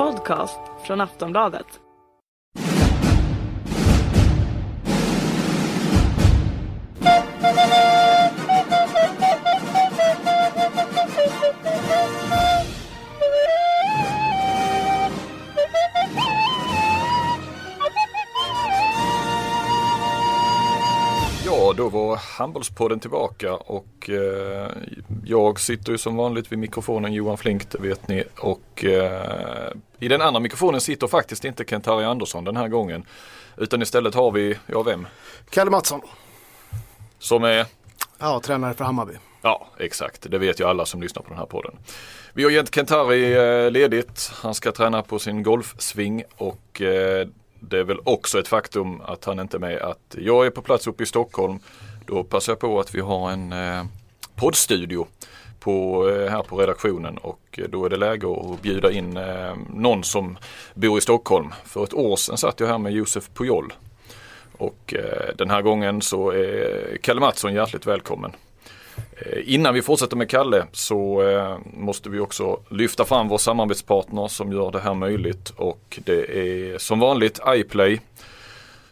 podcast från Aftonbladet. Då var Handbollspodden tillbaka och eh, jag sitter ju som vanligt vid mikrofonen Johan Flink, det vet ni. Och eh, i den andra mikrofonen sitter faktiskt inte Kent-Harry Andersson den här gången. Utan istället har vi, ja vem? Kalle Mattsson. Som är Ja, tränare för Hammarby. Ja, exakt. Det vet ju alla som lyssnar på den här podden. Vi har gett Kentari eh, ledigt. Han ska träna på sin golfsving och det är väl också ett faktum att han inte är med. Att jag är på plats uppe i Stockholm. Då passar jag på att vi har en eh, poddstudio på, eh, här på redaktionen och eh, då är det läge att bjuda in eh, någon som bor i Stockholm. För ett år sedan satt jag här med Josef Pujol och eh, den här gången så är Kalle Mattsson hjärtligt välkommen. Eh, innan vi fortsätter med Kalle så eh, måste vi också lyfta fram vår samarbetspartner som gör det här möjligt och det är som vanligt iPlay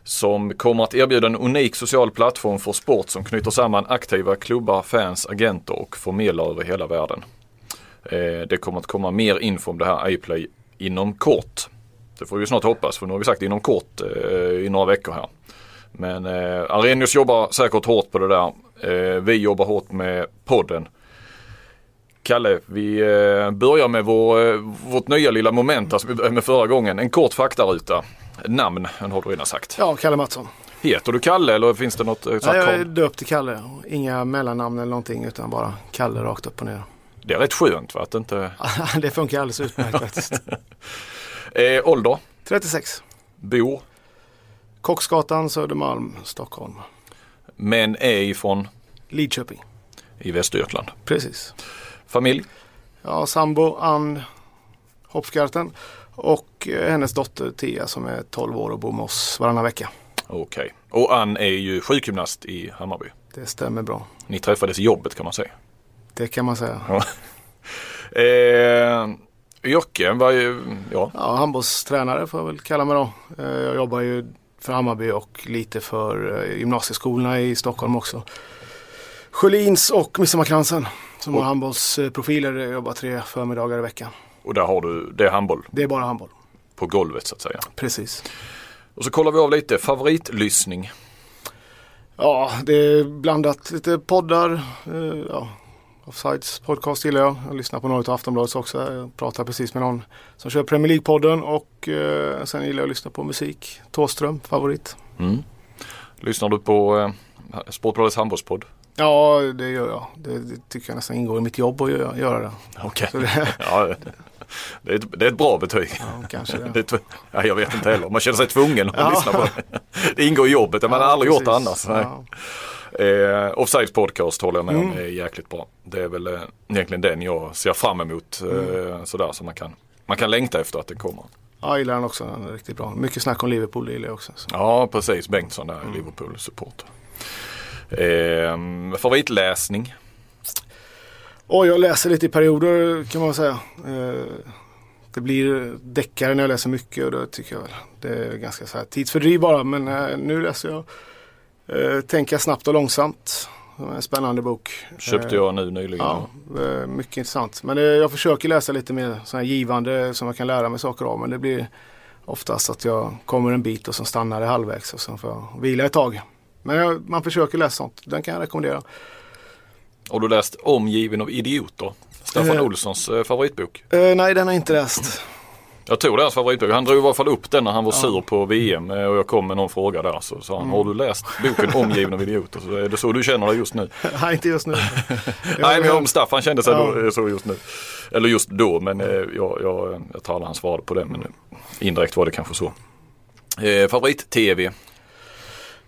som kommer att erbjuda en unik social plattform för sport som knyter samman aktiva klubbar, fans, agenter och förmedlare över hela världen. Eh, det kommer att komma mer info om det här iPlay inom kort. Det får vi snart hoppas för nu har vi sagt inom kort i några veckor här. Men eh, Arrhenius jobbar säkert hårt på det där. Eh, vi jobbar hårt med podden. Kalle, vi eh, börjar med vår, eh, vårt nya lilla moment började med förra gången. En kort faktaruta. Namn, den har du redan sagt. Ja, Kalle Mattsson. Heter du Kalle eller finns det något? eh, Nej, jag är döpt till Kalle. Inga mellannamn eller någonting utan bara Kalle rakt upp och ner. Det är rätt skönt va? Att inte... det funkar alldeles utmärkt faktiskt. Eh, ålder? 36. Bor? Kocksgatan, Södermalm, Stockholm. Men är ifrån? Lidköping. I Västergötland. Precis. Familj? Ja, sambo Ann Hopskarten och eh, hennes dotter Tia som är 12 år och bor med oss varannan vecka. Okej. Och Ann är ju sjukgymnast i Hammarby. Det stämmer bra. Ni träffades i jobbet kan man säga. Det kan man säga. Eh, yrke, vad är, ja. Ja, handbollstränare får jag väl kalla mig då. Eh, Jag jobbar ju för Hammarby och lite för eh, gymnasieskolorna i Stockholm också. Sjölins och Midsommarkransen som Och- har handbollsprofiler. Jag jobbar tre förmiddagar i veckan. Och där har du, det är handboll Det är bara handboll. på golvet så att säga. Precis. Och så kollar vi av lite favoritlyssning. Ja, det är blandat lite poddar. eh, Ja, Offsides podcast gillar jag. Jag lyssnar på några av Aftonbladets också. Jag pratar precis med någon som kör Premier League-podden och eh, sen gillar jag att lyssna på musik. Thåström, favorit. Mm. Lyssnar du på eh, Sportbladets handbollspodd? Ja, det gör jag. Det, det tycker jag nästan ingår i mitt jobb att göra, göra det. Okej. Så det Ja, det, är ett, det är ett bra betyg. ja, kanske det. Ja, jag vet inte heller. Man känner sig tvungen att Ja. lyssna på det. Det ingår i jobbet. Man har Ja, aldrig gjort det precis. annars. Ja. Eh, Offsides podcast håller jag med om Mm. är jäkligt bra. Det är väl eh, egentligen den jag ser fram emot. Eh, sådär så man kan, man kan längta efter att det kommer. Ja, jag gillar den också. Den är riktigt bra. Mycket snack om Liverpool, det gillar jag också. Så. Ja precis, Bengtsson där, Mm. Liverpool-supporter. Eh, favoritläsning? Och jag läser lite i perioder kan man säga. Eh, det blir deckare när jag läser mycket och då tycker jag väl det är ganska så här tidsfördriv bara. Men eh, nu läser jag Tänka snabbt och långsamt. En spännande bok. Köpte Eh, jag nu nyligen. Ja, eh, mycket intressant. Men eh, jag försöker läsa lite mer så här givande som jag kan lära mig saker av. Men det blir oftast att jag kommer en bit och så stannar det halvvägs och sen får jag vila ett tag. Men jag, man försöker läsa sånt. Den kan jag rekommendera. Har du läst Omgiven av idioter? Staffan Eh. Olssons eh, favoritbok. Eh, nej, den har jag inte läst. Jag tror det är hans favoritbok. Han drog i alla fall upp den när han var Ja. sur på VM eh, och jag kom med någon fråga där. Så sa han, Mm. har du läst boken Omgiven av idioter? Så är det så du känner dig just nu? nej, inte just nu. Nej men om Staffan kände sig Ja. då, eh, så just nu. Eller just då men eh, jag, jag, jag tar alla hans svar på det. Men indirekt var det kanske så. Eh, Favorit-tv?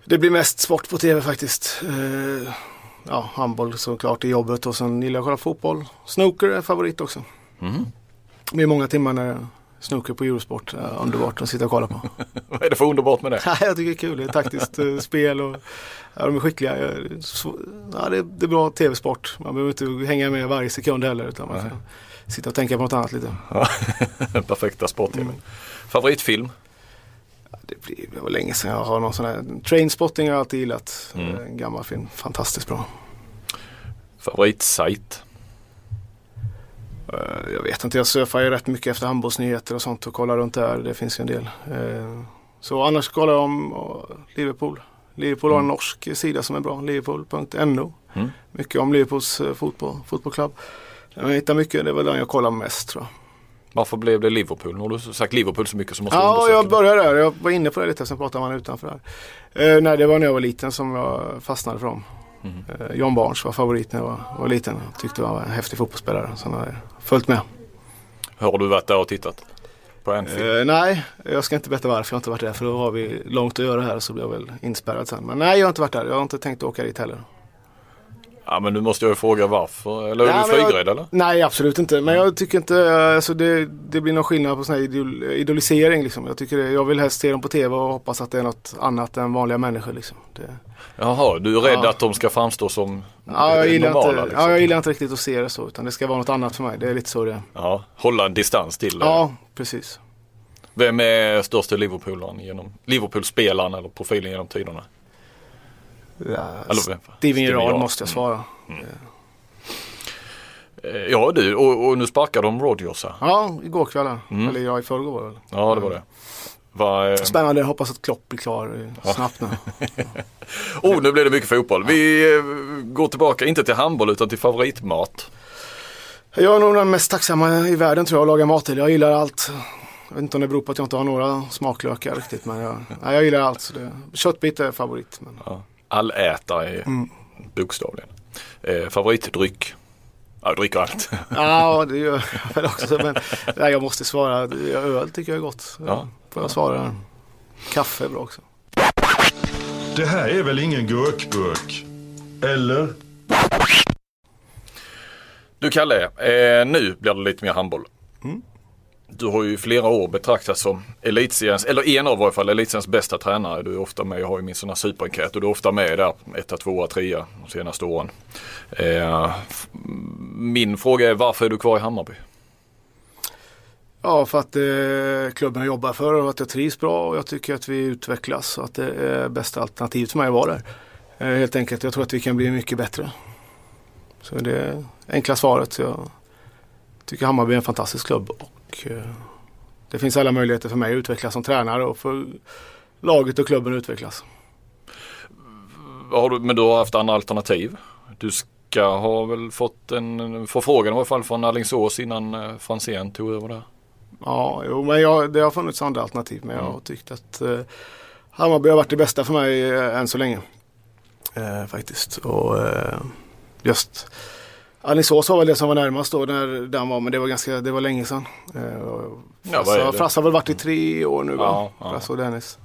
Det blir mest sport på tv faktiskt. Eh, ja, handboll såklart i jobbet och sen gillar jag att kolla fotboll. Snooker är favorit också. Mm. Det blir många timmar när snooker på Eurosport. Eh, underbart att sitta och kolla på. Vad är det för underbart med det? Jag tycker det är kul. Det är taktiskt eh, spel och ja, de är skickliga. Så- Ja, det, är, det är bra tv-sport. Man behöver inte hänga med varje sekund heller. Utan man kan sitta och tänka på något annat lite. Perfekta sport-tvn. Favoritfilm? Det, blir, det var länge sedan jag har någon sån här. Trainspotting har jag alltid gillat. Mm. En gammal film. Fantastiskt bra. Favoritsajt? Eh, Jag vet inte, jag surfar ju rätt mycket efter handbollsnyheter och sånt och kollar runt där. Det finns ju en del. Eh, Så annars kollar jag om Liverpool. Liverpool har en norsk sida som är bra. Liverpool.no. Mm. Mycket om Liverpools eh, fotboll, fotbollsklubb. Jag hittar mycket, det är väl den jag kollar mest tror jag. Varför blev det Liverpool? Nu har du sagt Liverpool så mycket som måste Ja, jag började där. Jag var inne på det lite, sen pratade man utanför där. Eh, nej, det var när jag var liten som jag fastnade för dem. Eh, John Barnes var favorit när jag var, var liten. Jag tyckte han var en häftig fotbollsspelare. Så han har följt med. Har du varit där och tittat? På en film? Eh, nej, jag ska inte berätta varför jag inte varit där. För då har vi långt att göra här så blir jag väl inspärrad sen. Men nej, jag har inte varit där. Jag har inte tänkt åka dit heller. Ja men nu måste jag ju fråga varför. Eller är Nej, du flygrädd eller? Nej, absolut inte. Men jag tycker inte, alltså det, det blir någon skillnad på sån här idol, idolisering liksom. Jag, tycker det, jag vill helst se dem på tv och hoppas att det är något annat än vanliga människor liksom. Det, Jaha, du är rädd Ja. att de ska framstå som Ja jag, gillar normala? inte, liksom. ja, jag gillar inte riktigt att se det så. Utan det ska vara något annat för mig. Det är lite så det. Ja, hålla en distans till det. Ja, precis. Vem är största Liverpoolaren genom Liverpool-spelaren eller profilen genom tiderna? Ja, vem? Steven Gerrard måste jag svara. Eh, Ja du, och, och nu sparkar de Rodgers här. Ja, igår kväll. Mm. Eller ja, i förrgår. Ja det var det. Va, eh, Spännande. Hoppas att Klopp blir klar eh, snabbt nu. oh, nu blir det mycket fotboll. Vi eh, går tillbaka, inte till handboll utan till favoritmat. Jag är nog den mest tacksamma i världen tror jag att laga mat till. Jag gillar allt. Jag vet inte om det beror på att jag inte har några smaklökar riktigt. Men jag, nej, jag gillar allt. Så det, köttbit är favorit. Men, Ja. Allätare är Mm. bokstavligen. Eh, favoritdryck? Ja, jag dricker allt. ja, det gör jag väl också. Men nej, jag måste svara. Öl tycker jag är gott. Ja. Får jag svara. Kaffe är bra också. Det här är väl ingen gurkburk? Eller? Du Kalle, eh, nu blir det lite mer handboll. Mm. Du har ju i flera år betraktats som elitseriens, eller en av i varje fall, elitseriens bästa tränare. Du är ofta med, jag har ju min sån här superenkät och du är ofta med där, etta, tvåa, trea de senaste åren. Eh, min fråga är varför är du kvar i Hammarby? Ja, för att eh, klubben jag jobbar för och att jag trivs bra och jag tycker att vi utvecklas och att det är bästa alternativet för mig att vara där. Eh, helt enkelt, jag tror att vi kan bli mycket bättre. Så det är enkla svaret. Jag tycker Hammarby är en fantastisk klubb och eh, det finns alla möjligheter för mig att utvecklas som tränare och för laget och klubben att utvecklas. Har du, men du har haft andra alternativ. Du ska ha väl fått en förfrågan i alla fall från Alingsås innan eh, Franzén tog över där. Ja, jo, men jag, det har funnits andra alternativ men jag Mm. har tyckt att eh, Hammarby har varit det bästa för mig eh, än så länge. Eh, faktiskt. Och eh, just Alingsås var väl det som var närmast då när den var, men det var ganska, det var länge sedan. Eh, Ja? Frassa har väl varit i tre år nu va? Ja, ja. Frassa och Dennis.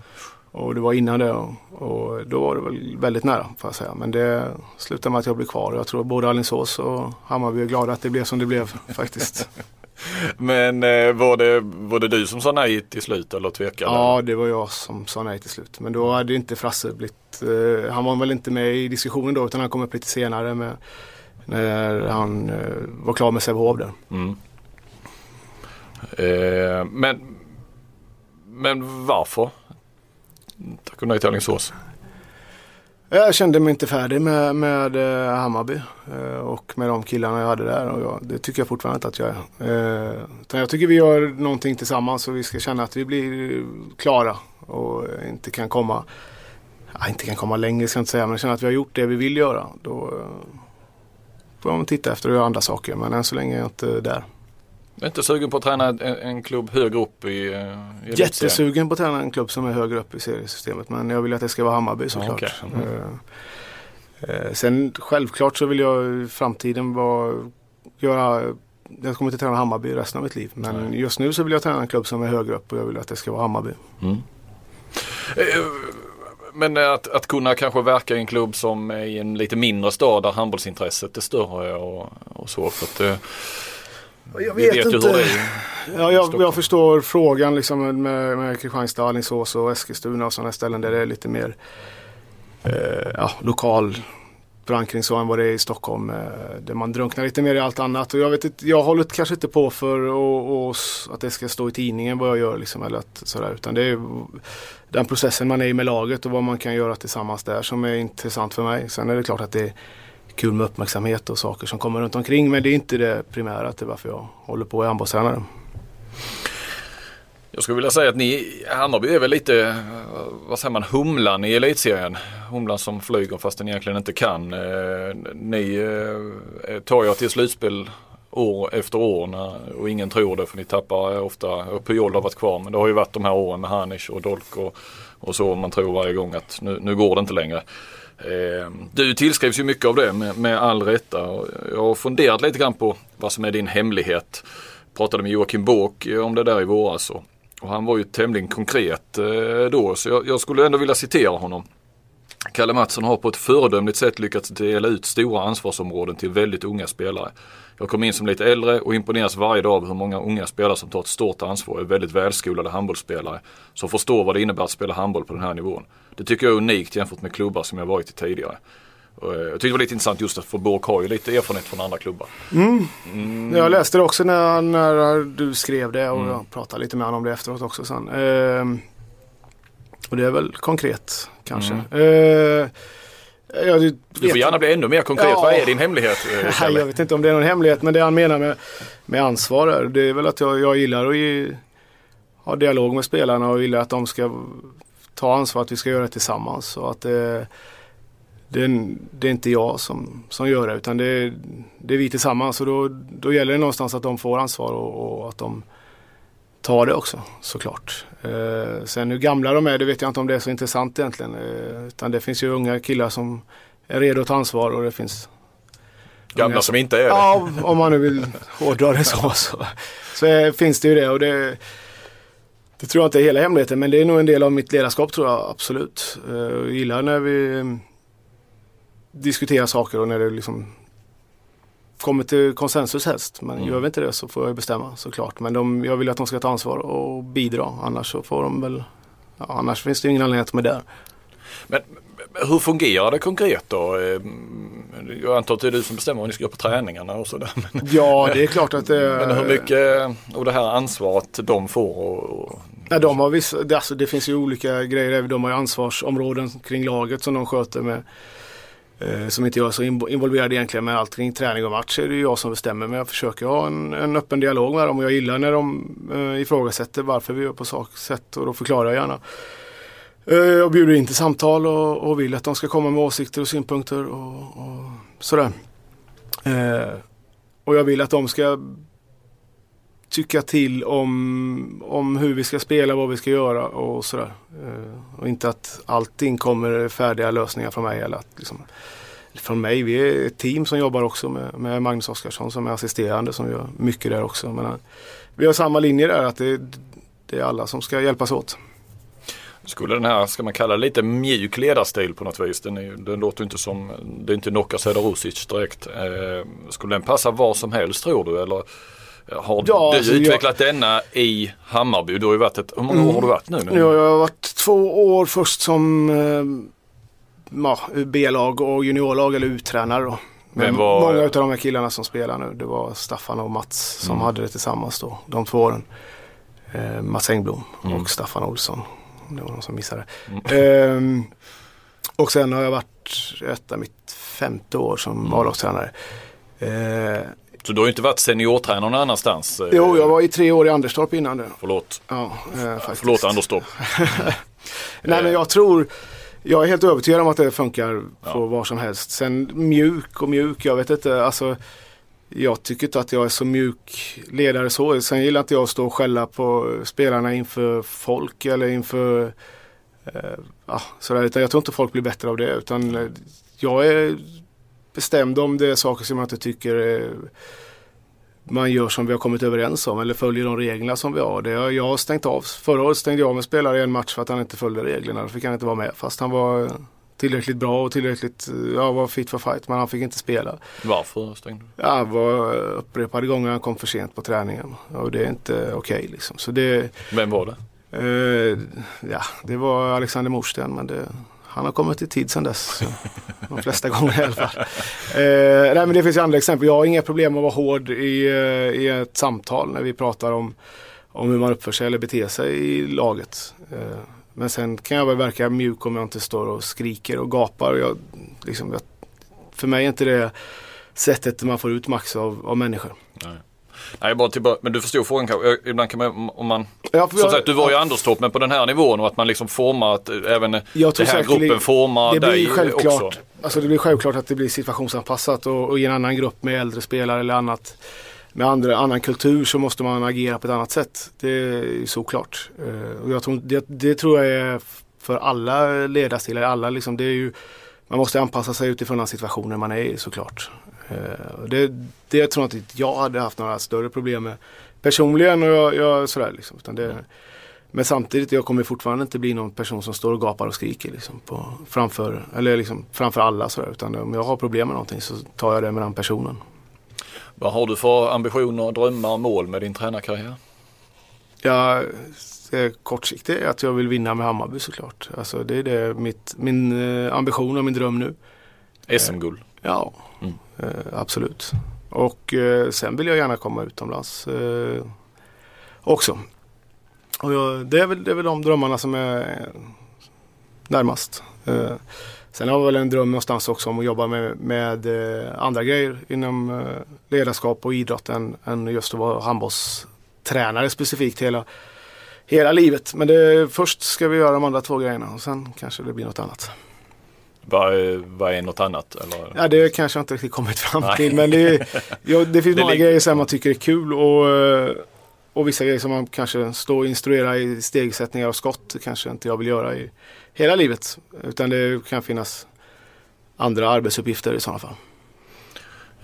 Och det var innan det och, och då var det väl väldigt nära får jag säga. Men det slutade med att jag blev kvar. Jag tror både Alingsås och Hammarby är glada att det blev som det blev faktiskt. Men eh, var, det, var det du som sa nej till slut eller tvekade? Ja, det var jag som sa nej till slut. Men då hade inte Frasse blivit, eh, han var väl inte med i diskussionen då utan han kom upp lite senare med, när han eh, var klar med Sävehof där. Mm. Eh, men, men varför? Tack nej till Alingsås. Jag kände mig inte färdig med, med eh, Hammarby eh, och med de killarna jag hade där. Och jag, det tycker jag fortfarande inte att jag är. Eh, utan jag tycker vi gör någonting tillsammans och vi ska känna att vi blir klara och inte kan komma, ja, inte kan komma längre ska jag inte säga, men känna att vi har gjort det vi vill göra. Då får man titta efter och göra andra saker. Men än så länge är jag inte där. Jag är inte sugen på att träna en, en klubb högre upp i, eh, i? Jättesugen på att träna en klubb som är högre upp i seriesystemet. Men jag vill att det ska vara Hammarby såklart. okej. Mm. Eh, eh, sen självklart så vill jag i framtiden vara, göra jag kommer inte träna Hammarby resten av mitt liv. Men Nej. just nu så vill jag träna en klubb som är högre upp och jag vill att det ska vara Hammarby. Mm. Men att, att kunna kanske verka i en klubb som är i en lite mindre stad där handbollsintresset är större och, och så. För att, Jag vi vet det är. Ja, jag, jag förstår frågan liksom med, med Kristianstad, Alingsås och Eskilstuna och sådana ställen där det är lite mer eh, ja, lokal förankring så än vad det är i Stockholm. Eh, där man drunknar lite mer i allt annat. Och jag, vet inte, jag håller kanske inte på för och, och, att det ska stå i tidningen vad jag gör. Liksom, eller att, sådär, utan det är den processen man är i med laget och vad man kan göra tillsammans där som är intressant för mig. Sen är det klart att det är kul med uppmärksamhet och saker som kommer runt omkring. Men det är inte det primära till varför jag håller på i handbollstränare. Jag skulle vilja säga att ni, Hammarby är väl lite, eh, vad säger man, humlan i elitserien. Humlan som flyger fast den egentligen inte kan. Eh, ni eh, tar ju till slutspel år efter år när, och ingen tror det för ni tappar ofta, och Pujol har varit kvar men det har ju varit de här åren med Hanish och Dolk och, och så man tror varje gång att nu, nu går det inte längre. Eh, du tillskrivs ju mycket av det med, med all rätta. Jag har funderat lite grann på vad som är din hemlighet. Jag Pratade med Joakim Båk eh, om det där i våras och, och han var ju tämligen konkret eh, då så jag, jag skulle ändå vilja citera honom. Kalle Mattsson har på ett föredömligt sätt lyckats dela ut stora ansvarsområden till väldigt unga spelare. Jag kom in som lite äldre och imponeras varje dag av hur många unga spelare som tar ett stort ansvar och är väldigt välskolade handbollsspelare som förstår vad det innebär att spela handboll på den här nivån. Det tycker jag är unikt jämfört med klubbar som jag varit i tidigare. Eh, jag tyckte det var lite intressant just att för Borg har ju lite erfarenhet från andra klubbar. Mm. Mm. Jag läste det också när, när du skrev det och mm. jag pratade lite med honom om det efteråt också sen. Ehm, och det är väl konkret kanske. Mm. Ehm, Ja, du, får gärna bli ännu mer konkret. Ja. Vad är din hemlighet? Eh, Nej, jag vet inte om det är någon hemlighet men det han menar med, med ansvar är, det är väl att jag, jag gillar att ge, ha dialog med spelarna och gillar att de ska ta ansvar att vi ska göra det tillsammans. Och att det, det, det är inte jag som, som gör det utan det, det är vi tillsammans. Och då, då gäller det någonstans att de får ansvar och, och att de tar det också såklart. Eh, sen hur gamla de är det vet jag inte om det är så intressant egentligen. Eh, utan det finns ju unga killar som är redo att ta ansvar och det finns Gamla som inte är det? Ja, om man nu vill hårdra det så. Så, så finns det ju det och det, det tror jag inte är hela hemligheten men det är nog en del av mitt ledarskap tror jag absolut. Eh, jag gillar när vi diskuterar saker och när det liksom kommer till konsensus helst. Men mm. gör vi inte det så får jag bestämma såklart. Men de, jag vill att de ska ta ansvar och bidra. Annars så får de väl, ja, annars finns det ingen anledning att de är där. Men hur fungerar det konkret då? Eh, jag antar att det är du som bestämmer vad ni ska göra på träningarna och sådär. Ja, det är klart att det Men hur mycket av det här ansvaret de får? Och, Ja, de har vissa, det, alltså, det finns ju olika grejer. De har ju ansvarsområden kring laget som de sköter med Eh, Eh, som inte jag är så involverad egentligen med allt kring träning och match är det jag som bestämmer men jag försöker ha en, en öppen dialog med dem och jag gillar när de eh, ifrågasätter varför vi gör på sak sätt och då förklarar jag gärna. Eh, jag bjuder in till samtal och, och, vill att de ska komma med åsikter och synpunkter och, och sådär. Eh, och jag vill att de ska tycka till om, om hur vi ska spela, vad vi ska göra och sådär. Eh, och inte att allting kommer färdiga lösningar från mig. Eller att, liksom, från mig, vi är ett team som jobbar också med, med Magnus Oskarsson som är assisterande som gör mycket där också. Men, eh, vi har samma linje där att det, det är alla som ska hjälpas åt. Skulle den här, ska man kalla det lite mjuk ledarstil på något vis. Den, är, den låter inte som, det är inte Nocka Söderosic direkt. Eh, skulle den passa var som helst tror du eller har ja, du alltså utvecklat jag... denna i Hammarby? Du har ju varit ett, hur många mm. år har du varit nu? nu? Jag har varit två år först som eh, ja, B-lag och juniorlag eller U-tränare. Men var... Många av de här killarna som spelar nu, det var Staffan och Mats som mm. hade det tillsammans då, de två åren. Eh, Mats Engblom mm. och Staffan Olsson. Det var någon som missade. Mm. Eh, och sen har jag varit, detta mitt femte år som mm. A-lagstränare. Eh, så du har ju inte varit seniortränare någon annanstans? Eh? Jo, jag var i tre år i Anderstorp innan det. Förlåt. Ja, eh, Förlåt Anderstorp. Nej men jag tror, jag är helt övertygad om att det funkar på ja. var som helst. Sen mjuk och mjuk, jag vet inte. Alltså, jag tycker inte att jag är så mjuk ledare så. Sen gillar inte jag att stå och skälla på spelarna inför folk eller inför eh, ja, sådär. Utan jag tror inte folk blir bättre av det. Utan eh, jag är bestämd om det är saker som jag inte tycker eh, man gör som vi har kommit överens om eller följer de reglerna som vi har. Det har jag stängt av. Förra året stängde jag av med spelare i en match för att han inte följde reglerna. Då fick han inte vara med fast han var tillräckligt bra och tillräckligt, ja var fit for fight men han fick inte spela. Varför stängde du? Ja, var upprepade gånger han kom för sent på träningen och det är inte okej okay, liksom. Så det, Vem var det? Eh, ja, det var Alexander Morsten men det han har kommit i tid sedan dess. De flesta gånger i alla fall. Eh, nej, men det finns ju andra exempel. Jag har inga problem med att vara hård i, eh, i ett samtal när vi pratar om, om hur man uppför sig eller beter sig i laget. Eh, men sen kan jag väl verka mjuk om jag inte står och skriker och gapar. Jag, liksom, jag, för mig är inte det sättet man får ut max av, av människor. Nej. Nej, bara tillbaka, men du förstod frågan kanske. Ibland kan man, om man, Ja, som jag- sagt du var ju Anderstorp men på den här nivån och att man liksom formar, att även Jag den här säkert gruppen formar det dig blir självklart, också. Alltså det blir självklart att det blir situationsanpassat och, och i en annan grupp med äldre spelare eller annat med andra, annan kultur så måste man agera på ett annat sätt. Det är såklart. Eh, och jag tror, det, det tror jag är för alla ledarstilar, alla liksom, det är ju, man måste anpassa sig utifrån den situationen man är i såklart. Eh, det, det tror jag inte jag hade haft några större problem med personligen och jag, jag sådär liksom. Det, men samtidigt, jag kommer fortfarande inte bli någon person som står och gapar och skriker liksom, på, framför, eller liksom, framför alla. Sådär, utan om jag har problem med någonting så tar jag det med den personen. Vad har du för ambitioner, drömmar och mål med din tränarkarriär? Jag är kortsiktig är att jag vill vinna med Hammarby såklart. Alltså, det är det mitt, min eh, ambition och min dröm nu. SM-guld. Ja, Mm. Eh, absolut. Och eh, sen vill jag gärna komma utomlands eh, också. Och jag, det, är väl, det är väl de drömmarna som är närmast. Eh, sen har jag väl en dröm någonstans också om att jobba med, med eh, andra grejer inom eh, ledarskap och idrott än, än just att vara handbollstränare specifikt hela, hela livet. Men det, först ska vi göra de andra två grejerna och sen kanske det blir något annat. Vad vad är något annat? Eller? Ja, det kanske jag inte riktigt kommit fram Nej. till. Men det, är- ja, det finns Det många grejer som man tycker är kul och, eh, och vissa grejer som man kanske står och instruerar i stegsättningar och skott kanske inte jag vill göra i hela livet. Utan det kan finnas andra arbetsuppgifter i sådana fall.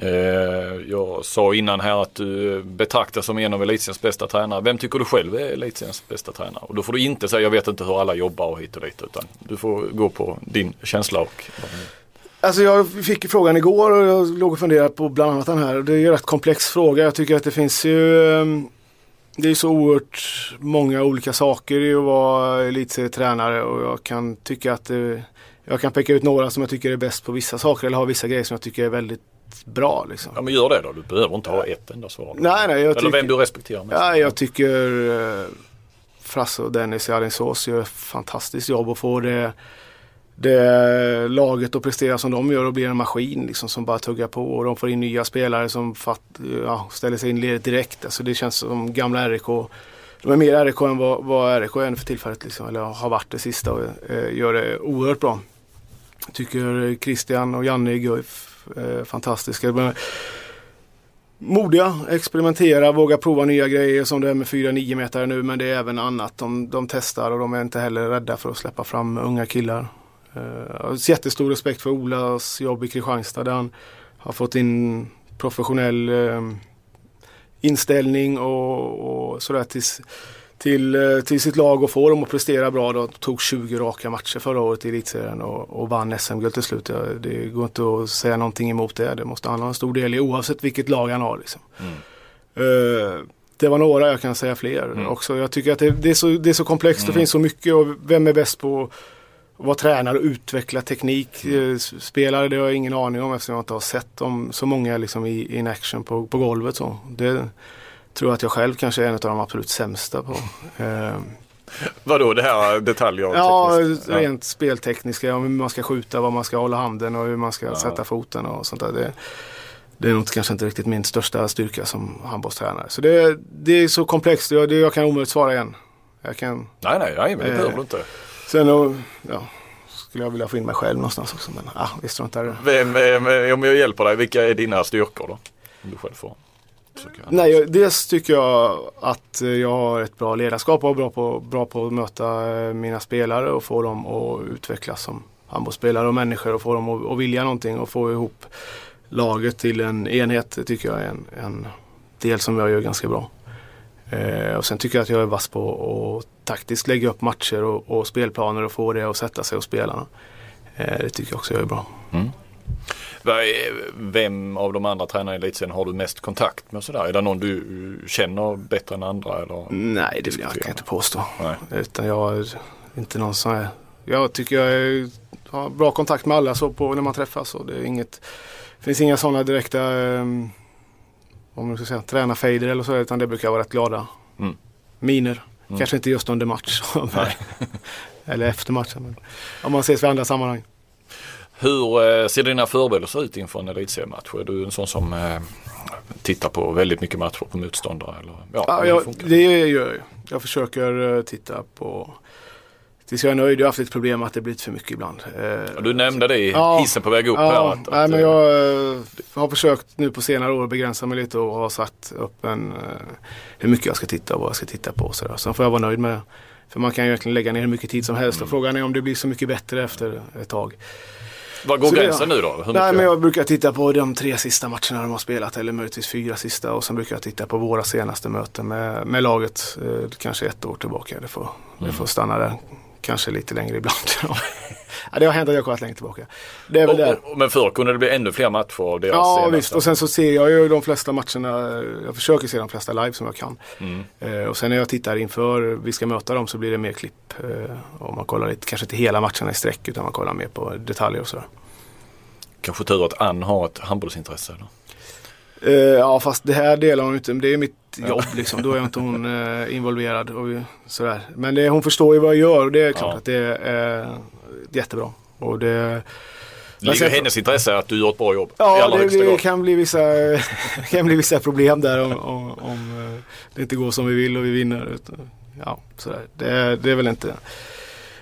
Eh, jag sa innan här att du betraktas som en av elitseriens bästa tränare. Vem tycker du själv är elitseriens bästa tränare? Och då får du inte säga jag vet inte hur alla jobbar och hit och dit utan du får gå på din känsla och Alltså jag fick frågan igår och jag låg och funderade på bland annat den här. Det är ju en rätt komplex fråga. Jag tycker att det finns ju ehm, Det är så oerhört många olika saker i att vara elitserietränare och jag kan tycka att det, Jag kan peka ut några som jag tycker är bäst på vissa saker eller har vissa grejer som jag tycker är väldigt bra. Liksom. Ja men gör det då, du behöver inte ha ett enda svar. Nej, nej, jag Eller tycker- vem du respekterar mest. Ja, jag tycker eh, Frasse och Dennis i Alingsås gör ett fantastiskt jobb och får det, det laget att prestera som de gör och blir en maskin liksom, som bara tuggar på och de får in nya spelare som fatt, ja, ställer sig in i ledet direkt. Alltså, det känns som gamla RIK. De är mer RIK än vad, vad RIK är för tillfället liksom, eller har varit det sista och eh, gör det oerhört bra. Tycker Christian och Janne Guif Eh, fantastiska. Men, modiga, experimentera, våga prova nya grejer som det är med 4-9 meter nu men det är även annat. De, de testar och de är inte heller rädda för att släppa fram unga killar. Uh, jag har jättestor respekt för Olas jobb i Kristianstad där han har fått in professionell eh, inställning och, och sådär tills till, eh, till sitt lag och få dem att prestera bra. De tog 20 raka matcher förra året i elitserien och, och vann SM-guld till slut. Det går inte att säga någonting emot det. Det måste han ha en stor del i oavsett vilket lag han har. Liksom. Mm. Eh, det var några, jag kan säga fler Mm. också. Jag tycker att det, det, är, så, det är så komplext, det Mm. finns så mycket och vem är bäst på att vara tränare och utveckla teknik. Mm. Eh, Spelare, det har jag ingen aning om eftersom jag inte har sett dem så många liksom i in action på, på golvet. Så. Det tror att jag själv kanske är en av de absolut sämsta på. Eh, Vadå det här detaljer? Ja, rent speltekniska, om hur man ska skjuta, var man ska hålla handen och hur man ska Ja. sätta foten och sånt där. Det, det är nog kanske inte riktigt min största styrka som handbollstränare. Så det, det är så komplext, jag, det, jag kan omöjligt svara igen. Jag kan, Nej nej, nej men det Eh. behöver du inte. sen och, ja, skulle jag vilja få in mig själv någonstans också. Men ah, vi struntar i det. Vem, vem, om jag hjälper dig, vilka är dina styrkor då? Om du själv får. Försöka. Nej, jag, dels tycker jag att eh, jag har ett bra ledarskap och är bra på, bra på att möta eh, mina spelare och få dem att utvecklas som handbollsspelare och människor och få dem att, att vilja någonting och få ihop laget till en enhet. Det tycker jag är en, en del som jag gör ganska bra. Eh, och sen tycker jag att jag är vass på att taktiskt lägga upp matcher och, och spelplaner och få det att sätta sig hos spelarna. Eh, det tycker jag också jag är bra. Är- Vem av de andra tränarna i elitserien har du mest kontakt med? Sådär? Är det någon du känner bättre än andra? Eller? Nej, det vill jag kan jag inte påstå. Nej. Utan jag inte någon sån här. Jag tycker jag har bra kontakt med alla så på när man träffas. Och det är inget, finns inga sådana direkta um, om man ska säga, tränarfejder eller så utan det brukar vara rätt glada Mm. miner. Mm. Kanske inte just under match. eller efter matchen. Men om man ses i andra sammanhang. Hur eh, ser dina förberedelser ut inför en elitseriematch? Är du en sån som eh, tittar på väldigt mycket matcher på motståndare? Eller, ja, Ja, jag, det gör jag ju. Jag försöker eh, titta på Tills jag är nöjd. Jag har haft ett problem att det blivit för mycket ibland. Ja, Du nämnde det i Ja. hissen på väg upp här. Ja, Att, nej, att, men jag har försökt nu på senare år begränsa mig lite och har satt upp en, hur mycket jag ska titta och vad jag ska titta på. Så där. Sen får jag vara nöjd med det. För man kan ju egentligen lägga ner hur mycket tid som helst Mm. och frågan är om det blir så mycket bättre efter ett tag. Var går så gränsen nu då? Hur Nej men jag brukar titta på de tre sista matcherna de har spelat eller möjligtvis fyra sista och sen brukar jag titta på våra senaste möten med, med laget. Eh, kanske ett år tillbaka. Det får, Mm. det får stanna där. Kanske lite längre ibland. ja, det har hänt att jag kollat längre tillbaka. Det är väl där. och, och, men förr kunde det bli ännu fler matcher av deras Ja senaste. visst och sen så ser jag ju de flesta matcherna. Jag försöker se de flesta live som jag kan. Mm. Eh, och sen när jag tittar inför vi ska möta dem så blir det mer klipp. Eh, och man kollar lite, kanske inte hela matcherna i sträck utan man kollar mer på detaljer och sådär. Kanske tur att Ann har ett handbollsintresse. Eller? Eh, ja fast det här delar hon inte. Det är mitt jobb liksom. Då är inte hon eh, involverad och sådär. Men det, hon förstår ju vad jag gör och det är klart Ja. att det är eh, jättebra. Och det, Det ligger i hennes intresse att du gör ett bra jobb. Ja, det, det kan, bli vissa, kan bli vissa problem där om, om, om eh, det inte går som vi vill och vi vinner. Ja, sådär. Det, det är väl inte